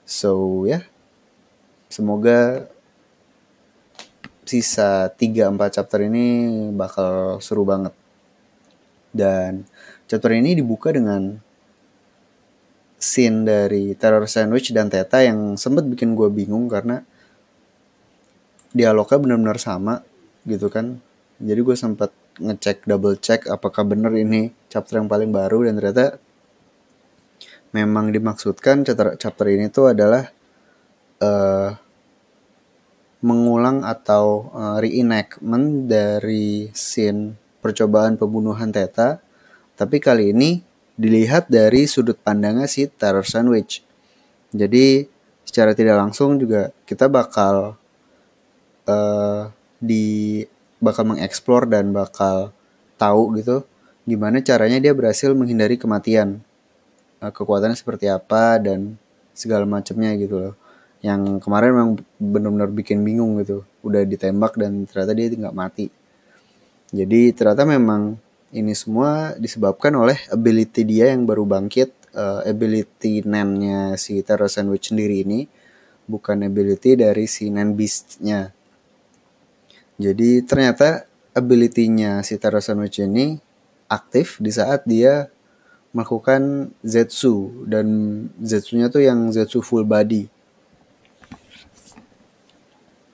So ya, yeah. semoga sisa 3-4 chapter ini bakal seru banget. Dan chapter ini dibuka dengan scene dari Terror Sandwich dan Teta yang sempet bikin gue bingung karena dialognya benar-benar sama gitu kan. Jadi gue sempet ngecek double check apakah benar ini chapter yang paling baru dan ternyata memang dimaksudkan chapter chapter ini tuh adalah uh, mengulang atau uh, reenactment dari scene percobaan pembunuhan Teta tapi kali ini dilihat dari sudut pandangnya si Terror Sandwich. Jadi secara tidak langsung juga kita bakal uh, di bakal mengeksplor dan bakal tahu gitu gimana caranya dia berhasil menghindari kematian. Uh, kekuatannya seperti apa dan segala macamnya gitu loh yang kemarin memang benar-benar bikin bingung gitu. Udah ditembak dan ternyata dia nggak mati. Jadi ternyata memang ini semua disebabkan oleh ability dia yang baru bangkit uh, ability nannya si Terror Sandwich sendiri ini bukan ability dari si Nan Beast-nya. Jadi ternyata ability-nya si Taro Sandwich ini aktif di saat dia melakukan Zetsu. Dan Zetsunya tuh yang Zetsu full body.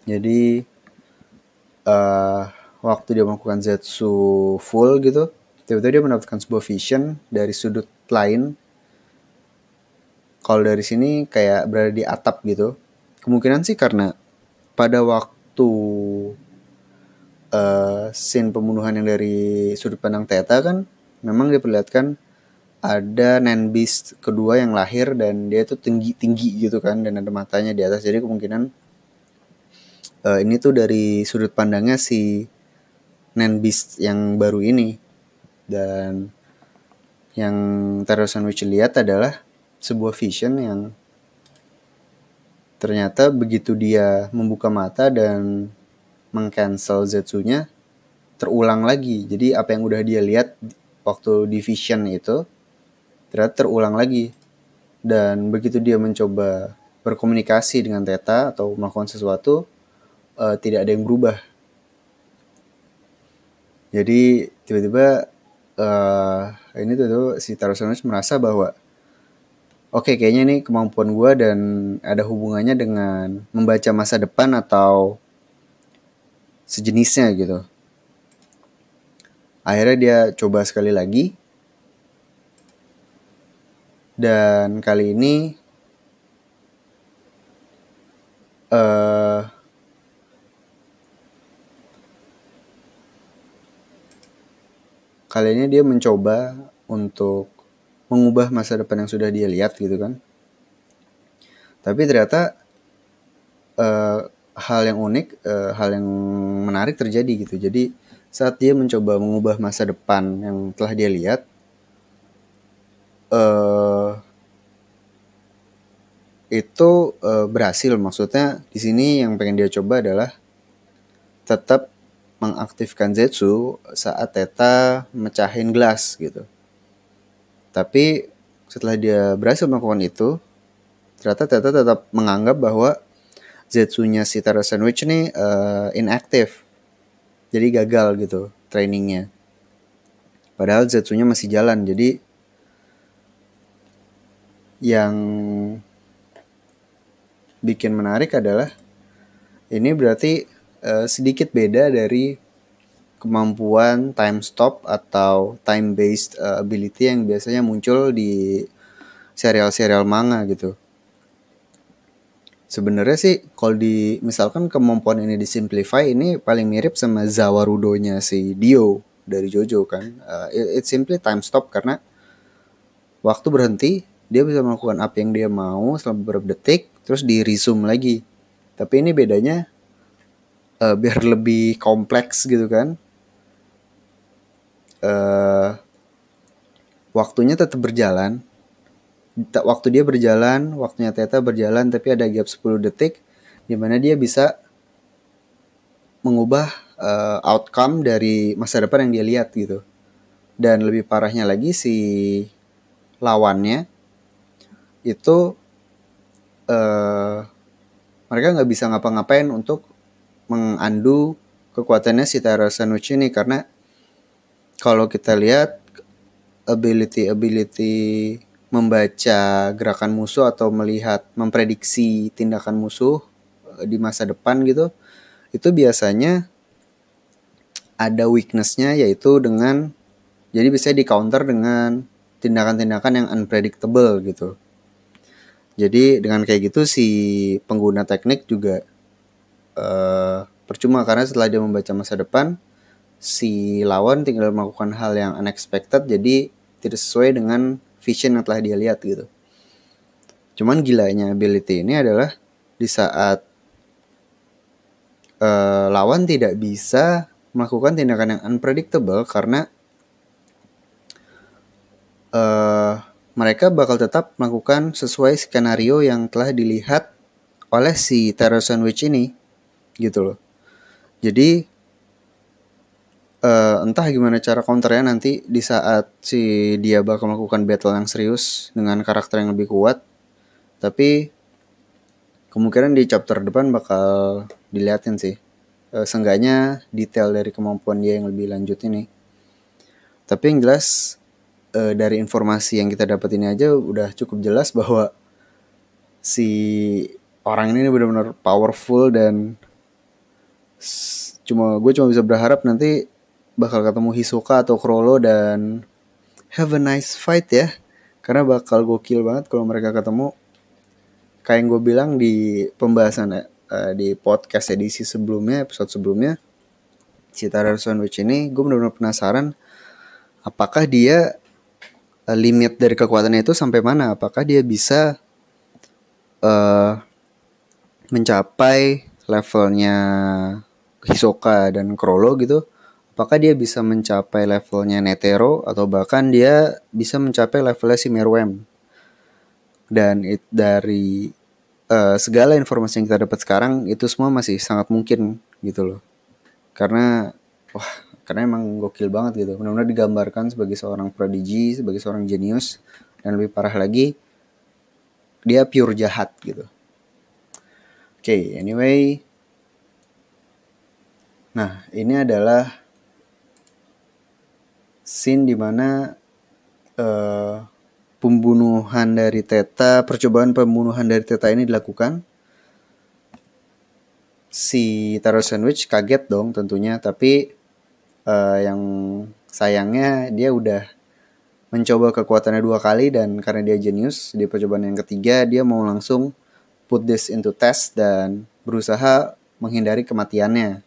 Jadi uh, waktu dia melakukan Zetsu full gitu, tiba-tiba dia mendapatkan sebuah vision dari sudut lain. Kalau dari sini kayak berada di atap gitu. Kemungkinan sih karena pada waktu uh, scene pembunuhan yang dari sudut pandang Teta kan memang diperlihatkan ada Nan Beast kedua yang lahir dan dia itu tinggi tinggi gitu kan dan ada matanya di atas jadi kemungkinan uh, ini tuh dari sudut pandangnya si Nan Beast yang baru ini dan yang Terror Sandwich lihat adalah sebuah vision yang ternyata begitu dia membuka mata dan mengcancel Zetsunya terulang lagi. Jadi apa yang udah dia lihat waktu division itu ternyata terulang lagi dan begitu dia mencoba berkomunikasi dengan Teta atau melakukan sesuatu uh, tidak ada yang berubah. Jadi tiba-tiba uh, ini tuh, si Tarosaurus merasa bahwa oke okay, kayaknya ini kemampuan gue dan ada hubungannya dengan membaca masa depan atau sejenisnya gitu. Akhirnya dia coba sekali lagi. Dan kali ini uh, kali ini dia mencoba untuk mengubah masa depan yang sudah dia lihat gitu kan. Tapi ternyata uh, hal yang unik uh, hal yang menarik terjadi gitu. Jadi saat dia mencoba mengubah masa depan yang telah dia lihat uh, itu uh, berhasil. Maksudnya di sini yang pengen dia coba adalah tetap mengaktifkan Zetsu saat Teta mecahin gelas gitu. Tapi setelah dia berhasil melakukan itu, ternyata Teta tetap menganggap bahwa Zetsunya si Taro Sandwich ini uh, inaktif. Jadi gagal gitu trainingnya. Padahal Zetsunya masih jalan. Jadi yang bikin menarik adalah ini berarti uh, sedikit beda dari kemampuan time stop atau time based uh, eh, ability yang biasanya muncul di serial-serial manga gitu. Sebenarnya sih kalau di misalkan kemampuan ini disimplify ini paling mirip sama Zawarudo-nya si Dio dari Jojo kan. Uh, it, simply time stop karena waktu berhenti dia bisa melakukan apa yang dia mau selama beberapa detik terus di resume lagi. Tapi ini bedanya uh, biar lebih kompleks gitu kan. Uh, waktunya tetap berjalan. Waktu dia berjalan waktunya Teta berjalan tapi ada gap 10 detik di mana dia bisa mengubah uh, outcome dari masa depan yang dia lihat gitu. Dan lebih parahnya lagi si lawannya itu uh, mereka nggak bisa ngapa-ngapain untuk mengandu kekuatannya si Sanucci ini karena kalau kita lihat ability ability membaca gerakan musuh atau melihat memprediksi tindakan musuh eh, di masa depan gitu itu biasanya ada weaknessnya yaitu dengan jadi bisa di counter dengan tindakan-tindakan yang unpredictable gitu. Jadi dengan kayak gitu si pengguna teknik juga uh, percuma karena setelah dia membaca masa depan si lawan tinggal melakukan hal yang unexpected jadi tidak sesuai dengan vision yang telah dia lihat gitu. Cuman gilanya ability ini adalah di saat uh, lawan tidak bisa melakukan tindakan yang unpredictable karena uh, mereka bakal tetap melakukan sesuai skenario yang telah dilihat oleh si Terror Sandwich ini gitu loh. Jadi uh, entah gimana cara counternya nanti di saat si dia bakal melakukan battle yang serius dengan karakter yang lebih kuat tapi kemungkinan di chapter depan bakal dilihatin sih. Uh, seenggaknya detail dari kemampuan dia yang lebih lanjut ini. Tapi yang jelas uh, dari informasi yang kita dapat ini aja udah cukup jelas bahwa si orang ini benar-benar powerful dan cuma gue cuma bisa berharap nanti bakal ketemu Hisoka atau Krollo dan have a nice fight ya. Karena bakal gokil banget kalau mereka ketemu. Kayak yang gue bilang di pembahasan uh, di podcast edisi sebelumnya episode sebelumnya si Tarar Sandwich ini gue benar-benar penasaran apakah dia uh, limit dari kekuatannya itu sampai mana? Apakah dia bisa uh, mencapai levelnya Hisoka dan Krollo gitu apakah dia bisa mencapai levelnya Netero atau bahkan dia bisa mencapai levelnya si Merwem dan it, dari uh, segala informasi yang kita dapat sekarang itu semua masih sangat mungkin gitu loh. Karena wah karena emang gokil banget gitu. Benar-benar digambarkan sebagai seorang prodigy sebagai seorang jenius dan lebih parah lagi dia pure jahat gitu. Oke okay, anyway nah ini adalah scene di mana uh, pembunuhan dari Teta percobaan pembunuhan dari Teta ini dilakukan si Taro Sandwich kaget dong tentunya tapi uh, yang sayangnya dia udah mencoba kekuatannya dua kali dan karena dia jenius di percobaan yang ketiga dia mau langsung put this into test dan berusaha menghindari kematiannya.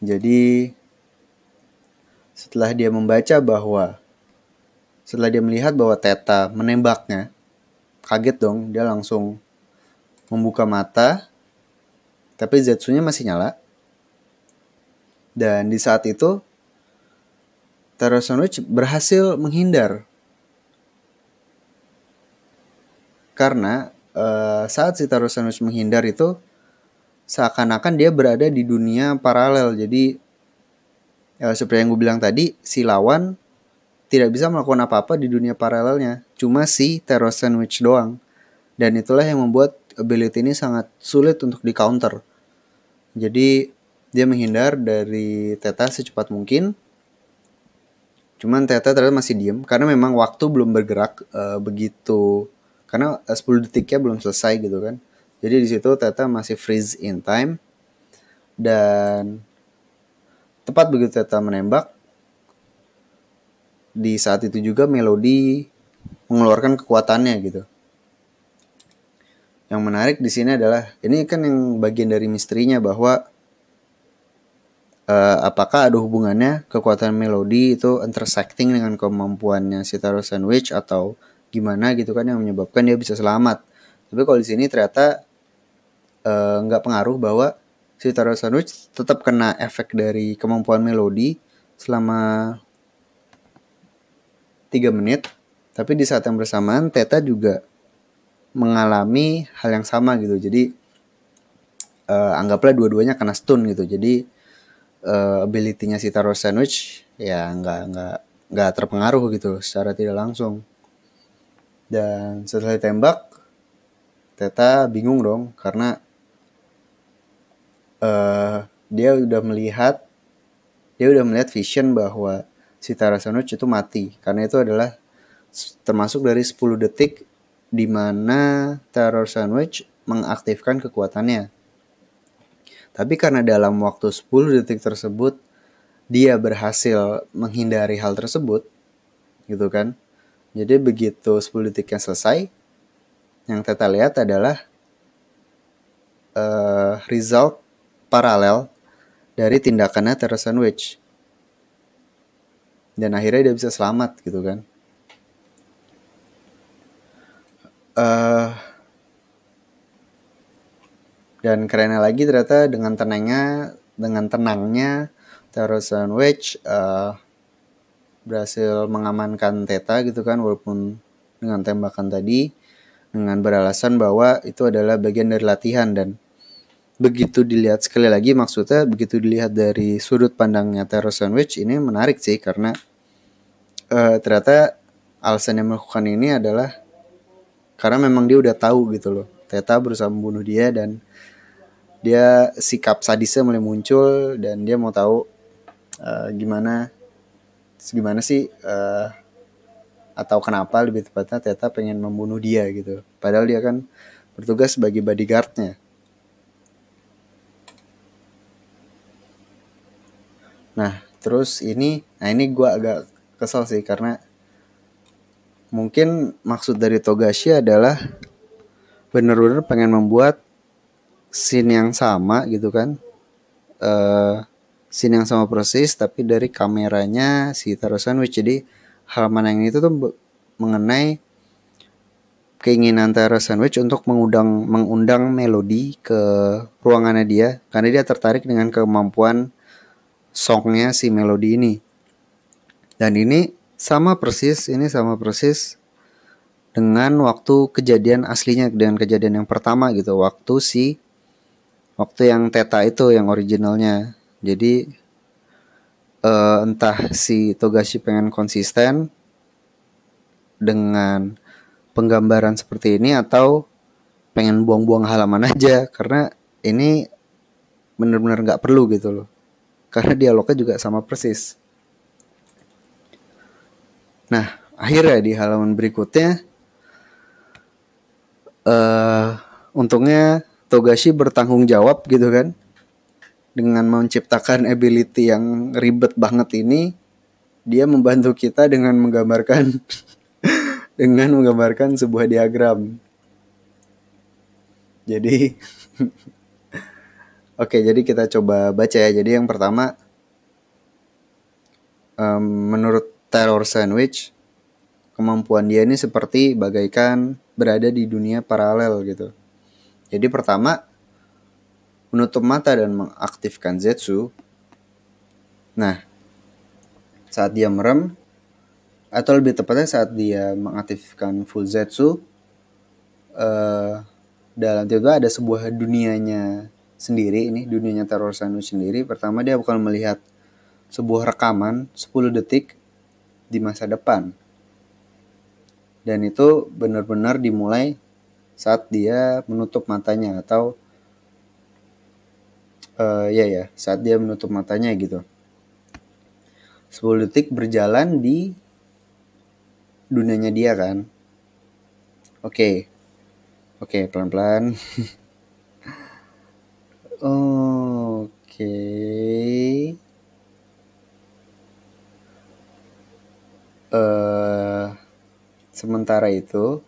Jadi setelah dia membaca bahwa setelah dia melihat bahwa Teta menembaknya, kaget dong, dia langsung membuka mata, tapi Zetsunya masih nyala. Dan di saat itu Taro berhasil menghindar. Karena uh, saat si Taro menghindar itu seakan-akan dia berada di dunia paralel. Jadi uh, seperti yang gue bilang tadi, si lawan tidak bisa melakukan apa-apa di dunia paralelnya. Cuma si Taro Sandwich doang. Dan itulah yang membuat ability ini sangat sulit untuk di counter. Jadi dia menghindar dari Teta secepat mungkin Cuman Teta ternyata masih diem karena memang waktu belum bergerak uh, begitu karena 10 eh, detiknya belum selesai gitu kan. Jadi di situ Teta masih freeze in time dan tepat begitu Teta menembak di saat itu juga Melody mengeluarkan kekuatannya gitu. Yang menarik di sini adalah ini kan yang bagian dari misterinya bahwa uh, apakah ada hubungannya kekuatan melodi itu intersecting dengan kemampuannya si Taro Sandwich atau gimana gitu kan yang menyebabkan dia bisa selamat. Tapi kalau di sini ternyata uh, nggak pengaruh bahwa si Taro Sandwich tetap kena efek dari kemampuan melodi selama 3 menit. Tapi di saat yang bersamaan Teta juga mengalami hal yang sama gitu. Jadi uh, anggaplah dua-duanya kena stun gitu. Jadi uh, ability-nya si Taro Sandwich ya nggak nggak nggak terpengaruh gitu secara tidak langsung dan setelah ditembak Teta bingung dong karena uh, dia udah melihat dia udah melihat vision bahwa si Taro Sandwich itu mati karena itu adalah termasuk dari 10 detik di mana Terror Sandwich mengaktifkan kekuatannya. Tapi karena dalam waktu 10 detik tersebut dia berhasil menghindari hal tersebut, gitu kan. Jadi begitu 10 detik yang selesai, yang Teta lihat adalah uh, result paralel dari tindakannya Terra Sandwich. Dan akhirnya dia bisa selamat gitu kan. Uh, dan kerennya lagi ternyata dengan tenangnya dengan tenangnya terus Sandwich uh, berhasil mengamankan Teta gitu kan walaupun dengan tembakan tadi dengan beralasan bahwa itu adalah bagian dari latihan dan begitu dilihat sekali lagi maksudnya begitu dilihat dari sudut pandangnya Terror Sandwich ini menarik sih karena uh, ternyata alasan yang melakukan ini adalah karena memang dia udah tahu gitu loh. Teta berusaha membunuh dia dan dia sikap sadisnya mulai muncul dan dia mau tahu uh, gimana gimana sih uh, atau kenapa lebih tepatnya Teta pengen membunuh dia gitu. Padahal dia kan bertugas sebagai bodyguardnya nah terus ini nah ini gue agak kesel sih karena mungkin maksud dari Togashi adalah bener-bener pengen membuat scene yang sama gitu kan. Uh, scene yang sama persis tapi dari kameranya si Taro Sandwich. Jadi halaman yang itu tuh mengenai keinginan Taro Sandwich untuk mengundang mengundang melodi ke ruangannya dia. Karena dia tertarik dengan kemampuan songnya si melodi ini. Dan ini sama persis ini sama persis dengan waktu kejadian aslinya dengan kejadian yang pertama gitu. Waktu si waktu yang Teta itu yang originalnya. Jadi uh, entah si Togashi pengen konsisten dengan penggambaran seperti ini atau pengen buang-buang halaman aja. Karena ini bener-bener nggak perlu gitu loh karena dialognya juga sama persis nah akhirnya di halaman berikutnya uh, untungnya Togashi bertanggung jawab gitu kan dengan menciptakan ability yang ribet banget ini dia membantu kita dengan menggambarkan dengan menggambarkan sebuah diagram. Jadi Oke, jadi kita coba baca ya. Jadi yang pertama um, menurut Terror Sandwich kemampuan dia ini seperti bagaikan berada di dunia paralel gitu. Jadi pertama menutup mata dan mengaktifkan Zetsu. Nah, saat dia merem atau lebih tepatnya saat dia mengaktifkan full zetsu uh, dalam itu ada sebuah dunianya sendiri ini dunianya teror Sanu sendiri pertama dia akan melihat sebuah rekaman 10 detik di masa depan dan itu benar-benar dimulai saat dia menutup matanya atau uh, ya ya saat dia menutup matanya gitu 10 detik berjalan di dunianya dia kan. Oke. Oke, pelan-pelan. Oke. Uh, sementara itu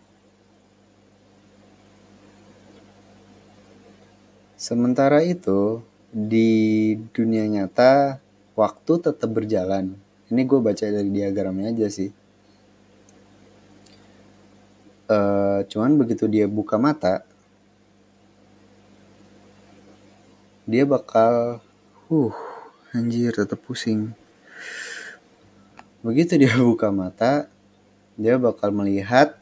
Sementara itu di dunia nyata waktu tetap berjalan. Ini gue baca dari diagramnya aja sih. Uh, cuman begitu dia buka mata, dia bakal, uh, anjir tetap pusing. Begitu dia buka mata, dia bakal melihat,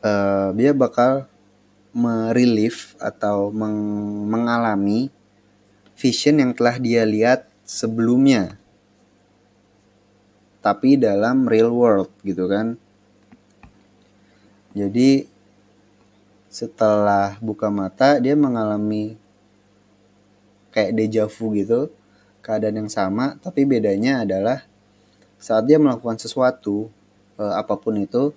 uh, dia bakal merelief atau meng mengalami vision yang telah dia lihat sebelumnya tapi dalam real world gitu kan jadi setelah buka mata dia mengalami kayak deja vu gitu keadaan yang sama tapi bedanya adalah saat dia melakukan sesuatu eh, apa pun itu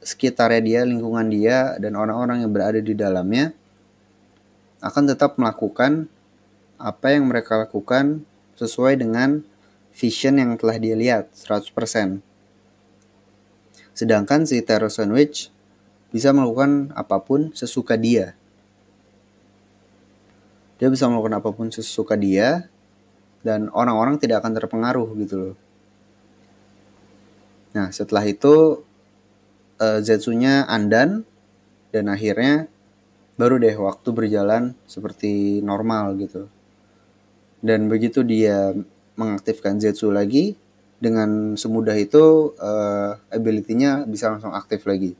sekitarnya dia lingkungan dia dan orang-orang yang berada di dalamnya akan tetap melakukan apa yang mereka lakukan sesuai dengan vision yang telah dia lihat 100%. Sedangkan si Terror Sandwich bisa melakukan apa pun sesuka dia. Dia bisa melakukan apa pun sesuka dia dan orang-orang tidak akan terpengaruh gitu loh. Nah, setelah itu uh, Zetsunya andan dan akhirnya baru deh waktu berjalan seperti normal gitu. Dan begitu dia mengaktifkan Zetsu lagi, dengan semudah itu uh, ability-nya bisa langsung aktif lagi.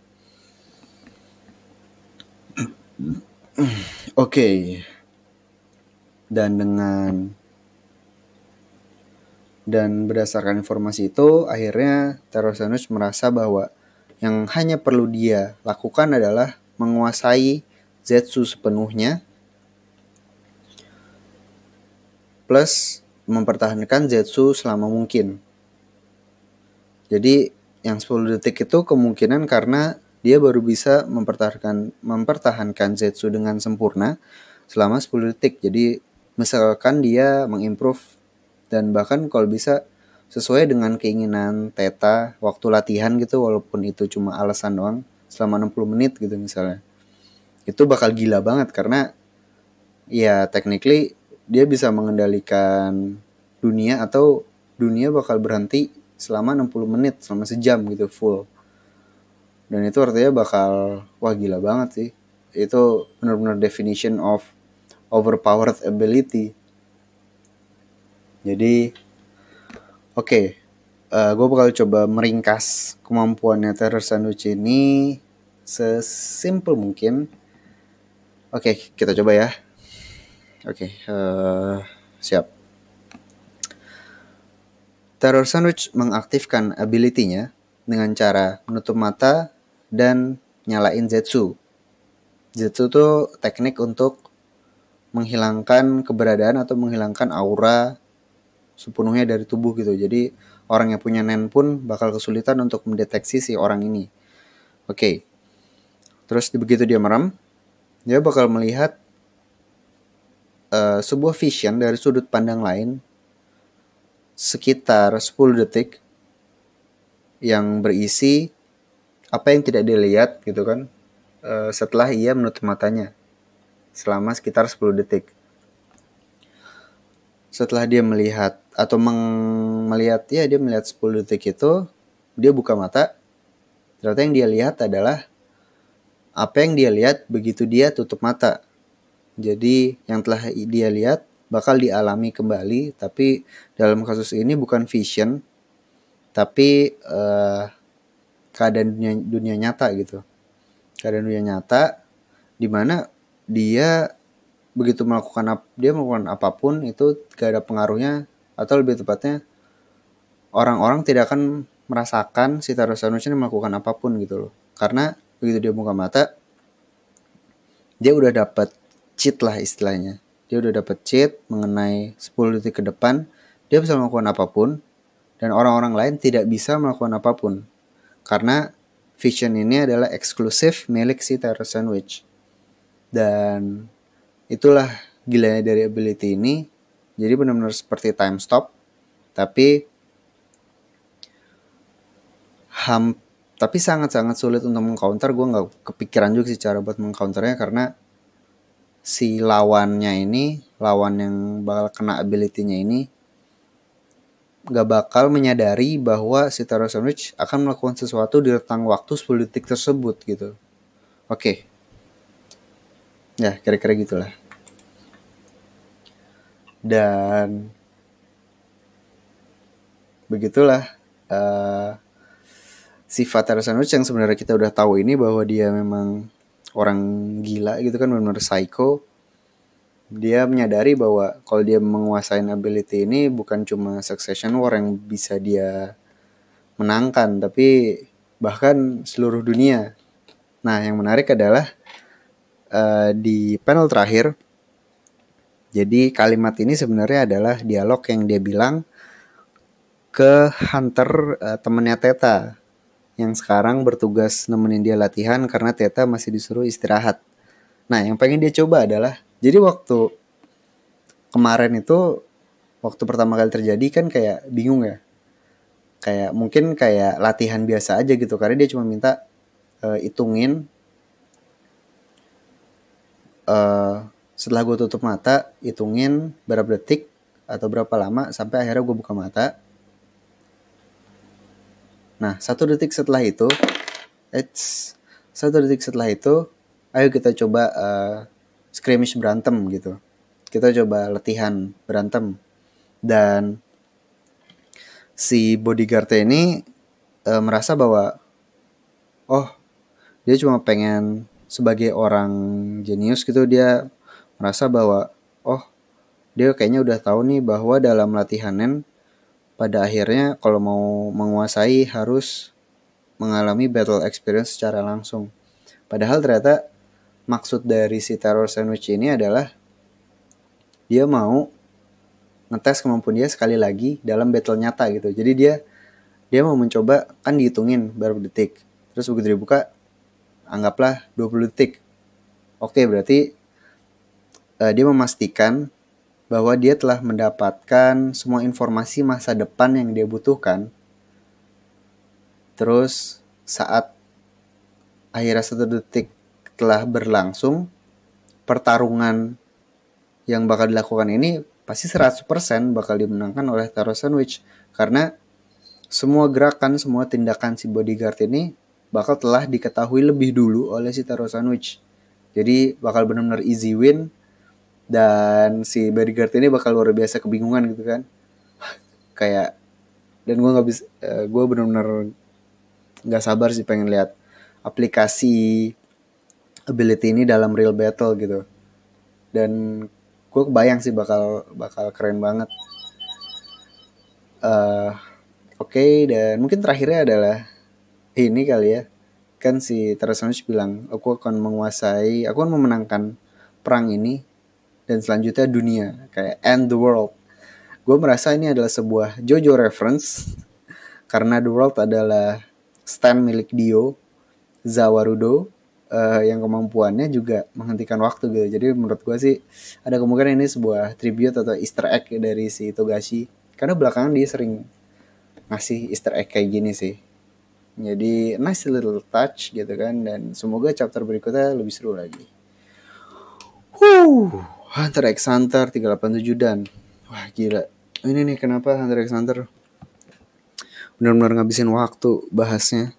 Oke. Okay. Dan dengan dan berdasarkan informasi itu akhirnya Terosanus merasa bahwa yang hanya perlu dia lakukan adalah menguasai Zetsu sepenuhnya plus mempertahankan Zetsu selama mungkin. Jadi yang 10 detik itu kemungkinan karena dia baru bisa mempertahankan mempertahankan Zetsu dengan sempurna selama 10 detik. Jadi misalkan dia mengimprove dan bahkan kalau bisa sesuai dengan keinginan Teta waktu latihan gitu walaupun itu cuma alasan doang selama 60 menit gitu misalnya itu bakal gila banget karena ya technically dia bisa mengendalikan dunia atau dunia bakal berhenti selama 60 menit selama sejam gitu full dan itu artinya bakal wah gila banget sih itu benar-benar definition of overpowered ability jadi oke okay, uh, eh, gue bakal coba meringkas kemampuannya Terror Sandwich ini sesimpel mungkin Oke, okay, kita coba ya. Oke, okay, uh, eh, siap. Terror Sandwich mengaktifkan ability-nya dengan cara menutup mata dan nyalain Zetsu. Zetsu itu teknik untuk menghilangkan keberadaan atau menghilangkan aura sepenuhnya dari tubuh gitu. Jadi orang yang punya nen pun bakal kesulitan untuk mendeteksi si orang ini. Oke. Okay. Terus begitu dia merem, dia bakal melihat uh, sebuah vision dari sudut pandang lain sekitar 10 detik yang berisi apa yang tidak dilihat gitu kan uh, setelah ia menutup matanya selama sekitar 10 detik. Setelah dia melihat atau meng melihat ya dia melihat 10 detik itu dia buka mata ternyata yang dia lihat adalah apa yang dia lihat begitu dia tutup mata. Jadi yang telah dia lihat bakal dialami kembali tapi dalam kasus ini bukan vision tapi uh, keadaan dunia, dunia nyata gitu. Keadaan dunia nyata di mana dia begitu melakukan dia melakukan apa pun itu gak ada pengaruhnya atau lebih tepatnya orang-orang tidak akan merasakan si Tarusanus ini melakukan apa pun gitu loh. Karena begitu dia buka mata dia udah dapat cheat lah istilahnya. Dia udah dapet cheat mengenai 10 detik ke depan dia bisa melakukan apa pun dan orang-orang lain tidak bisa melakukan apa pun karena vision ini adalah eksklusif milik si Terror Sandwich. Dan itulah gilanya dari ability ini. Jadi benar-benar seperti time stop. Tapi ham tapi sangat-sangat sulit untuk mengcounter. Gue nggak kepikiran juga sih cara buat mengcounternya. Karena si lawannya ini, lawan yang bakal kena ability-nya ini gak bakal menyadari bahwa si Taro Sandwich akan melakukan sesuatu di rentang waktu 10 detik tersebut gitu. Oke. Okay. Ya, kira-kira gitulah. Dan begitulah uh, sifat Taro Sandwich yang sebenarnya kita udah tahu ini bahwa dia memang orang gila gitu kan benar-benar psycho dia menyadari bahwa kalau dia menguasai ability ini bukan cuma succession war yang bisa dia menangkan tapi bahkan seluruh dunia nah yang menarik adalah uh, di panel terakhir jadi kalimat ini sebenarnya adalah dialog yang dia bilang ke hunter uh, temennya Teta yang sekarang bertugas nemenin dia latihan karena Teta masih disuruh istirahat. Nah, yang pengen dia coba adalah jadi waktu kemarin itu waktu pertama kali terjadi kan kayak bingung ya. Kayak mungkin kayak latihan biasa aja gitu karena dia cuma minta uh, hitungin uh, setelah gue tutup mata hitungin berapa detik atau berapa lama sampai akhirnya gue buka mata Nah, satu detik setelah itu, it's, satu detik setelah itu, ayo kita coba uh, skirmish berantem gitu. Kita coba latihan berantem. Dan si bodyguard ini uh, merasa bahwa, oh, dia cuma pengen sebagai orang jenius gitu, dia merasa bahwa, oh, dia kayaknya udah tahu nih bahwa dalam latihanen pada akhirnya kalau mau menguasai harus mengalami battle experience secara langsung. Padahal ternyata maksud dari si terror sandwich ini adalah dia mau ngetes kemampuan dia sekali lagi dalam battle nyata gitu. Jadi dia dia mau mencoba kan dihitungin berapa detik. Terus begitu dibuka anggaplah 20 detik. Oke, berarti uh, dia memastikan bahwa dia telah mendapatkan semua informasi masa depan yang dia butuhkan. Terus saat akhirnya satu detik telah berlangsung, pertarungan yang bakal dilakukan ini pasti 100% bakal dimenangkan oleh Taro Sandwich. Karena semua gerakan, semua tindakan si bodyguard ini bakal telah diketahui lebih dulu oleh si Taro Sandwich. Jadi bakal benar-benar easy win dan si bodyguard ini bakal luar biasa kebingungan gitu kan kayak dan gue nggak bisa uh, gue benar-benar nggak sabar sih pengen lihat aplikasi ability ini dalam real battle gitu dan gue kebayang sih bakal bakal keren banget uh, Oke, dan mungkin terakhirnya adalah ini kali ya. Kan si Terasanush bilang, aku akan menguasai, aku akan memenangkan perang ini dan selanjutnya dunia, kayak end the world. Gue merasa ini adalah sebuah JoJo reference karena the world adalah stand milik Dio Zawarudo uh, yang kemampuannya juga menghentikan waktu gitu. Jadi menurut gue sih ada kemungkinan ini sebuah tribute atau Easter egg dari si Togashi. Karena belakangan dia sering ngasih Easter egg kayak gini sih. Jadi nice little touch gitu kan dan semoga chapter berikutnya lebih seru lagi. Huh, Hunter x Hunter 387 dan wah gila. Ini nih kenapa Hunter x Hunter benar-benar ngabisin waktu bahasnya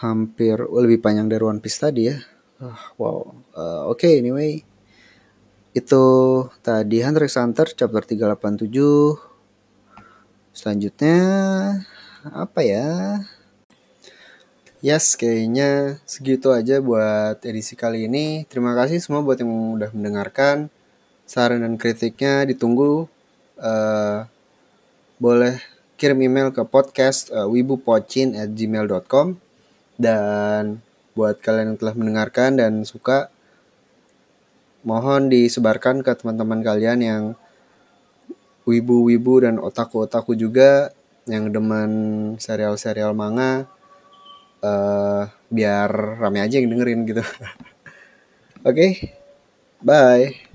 hampir lebih panjang dari One Piece tadi ya. Uh, wow. Uh, Oke, okay, anyway. Itu tadi Hunter x Hunter chapter 387. Selanjutnya apa ya? Yes, kayaknya segitu aja buat edisi kali ini. Terima kasih semua buat yang udah mendengarkan. Saran dan kritiknya ditunggu. Uh, boleh kirim email ke podcast uh, wibupocin at gmail.com dan buat kalian yang telah mendengarkan dan suka, mohon disebarkan ke teman-teman kalian yang wibu-wibu dan otaku-otaku juga yang demen serial-serial manga uh, biar rame aja yang dengerin gitu. Oke, okay, bye.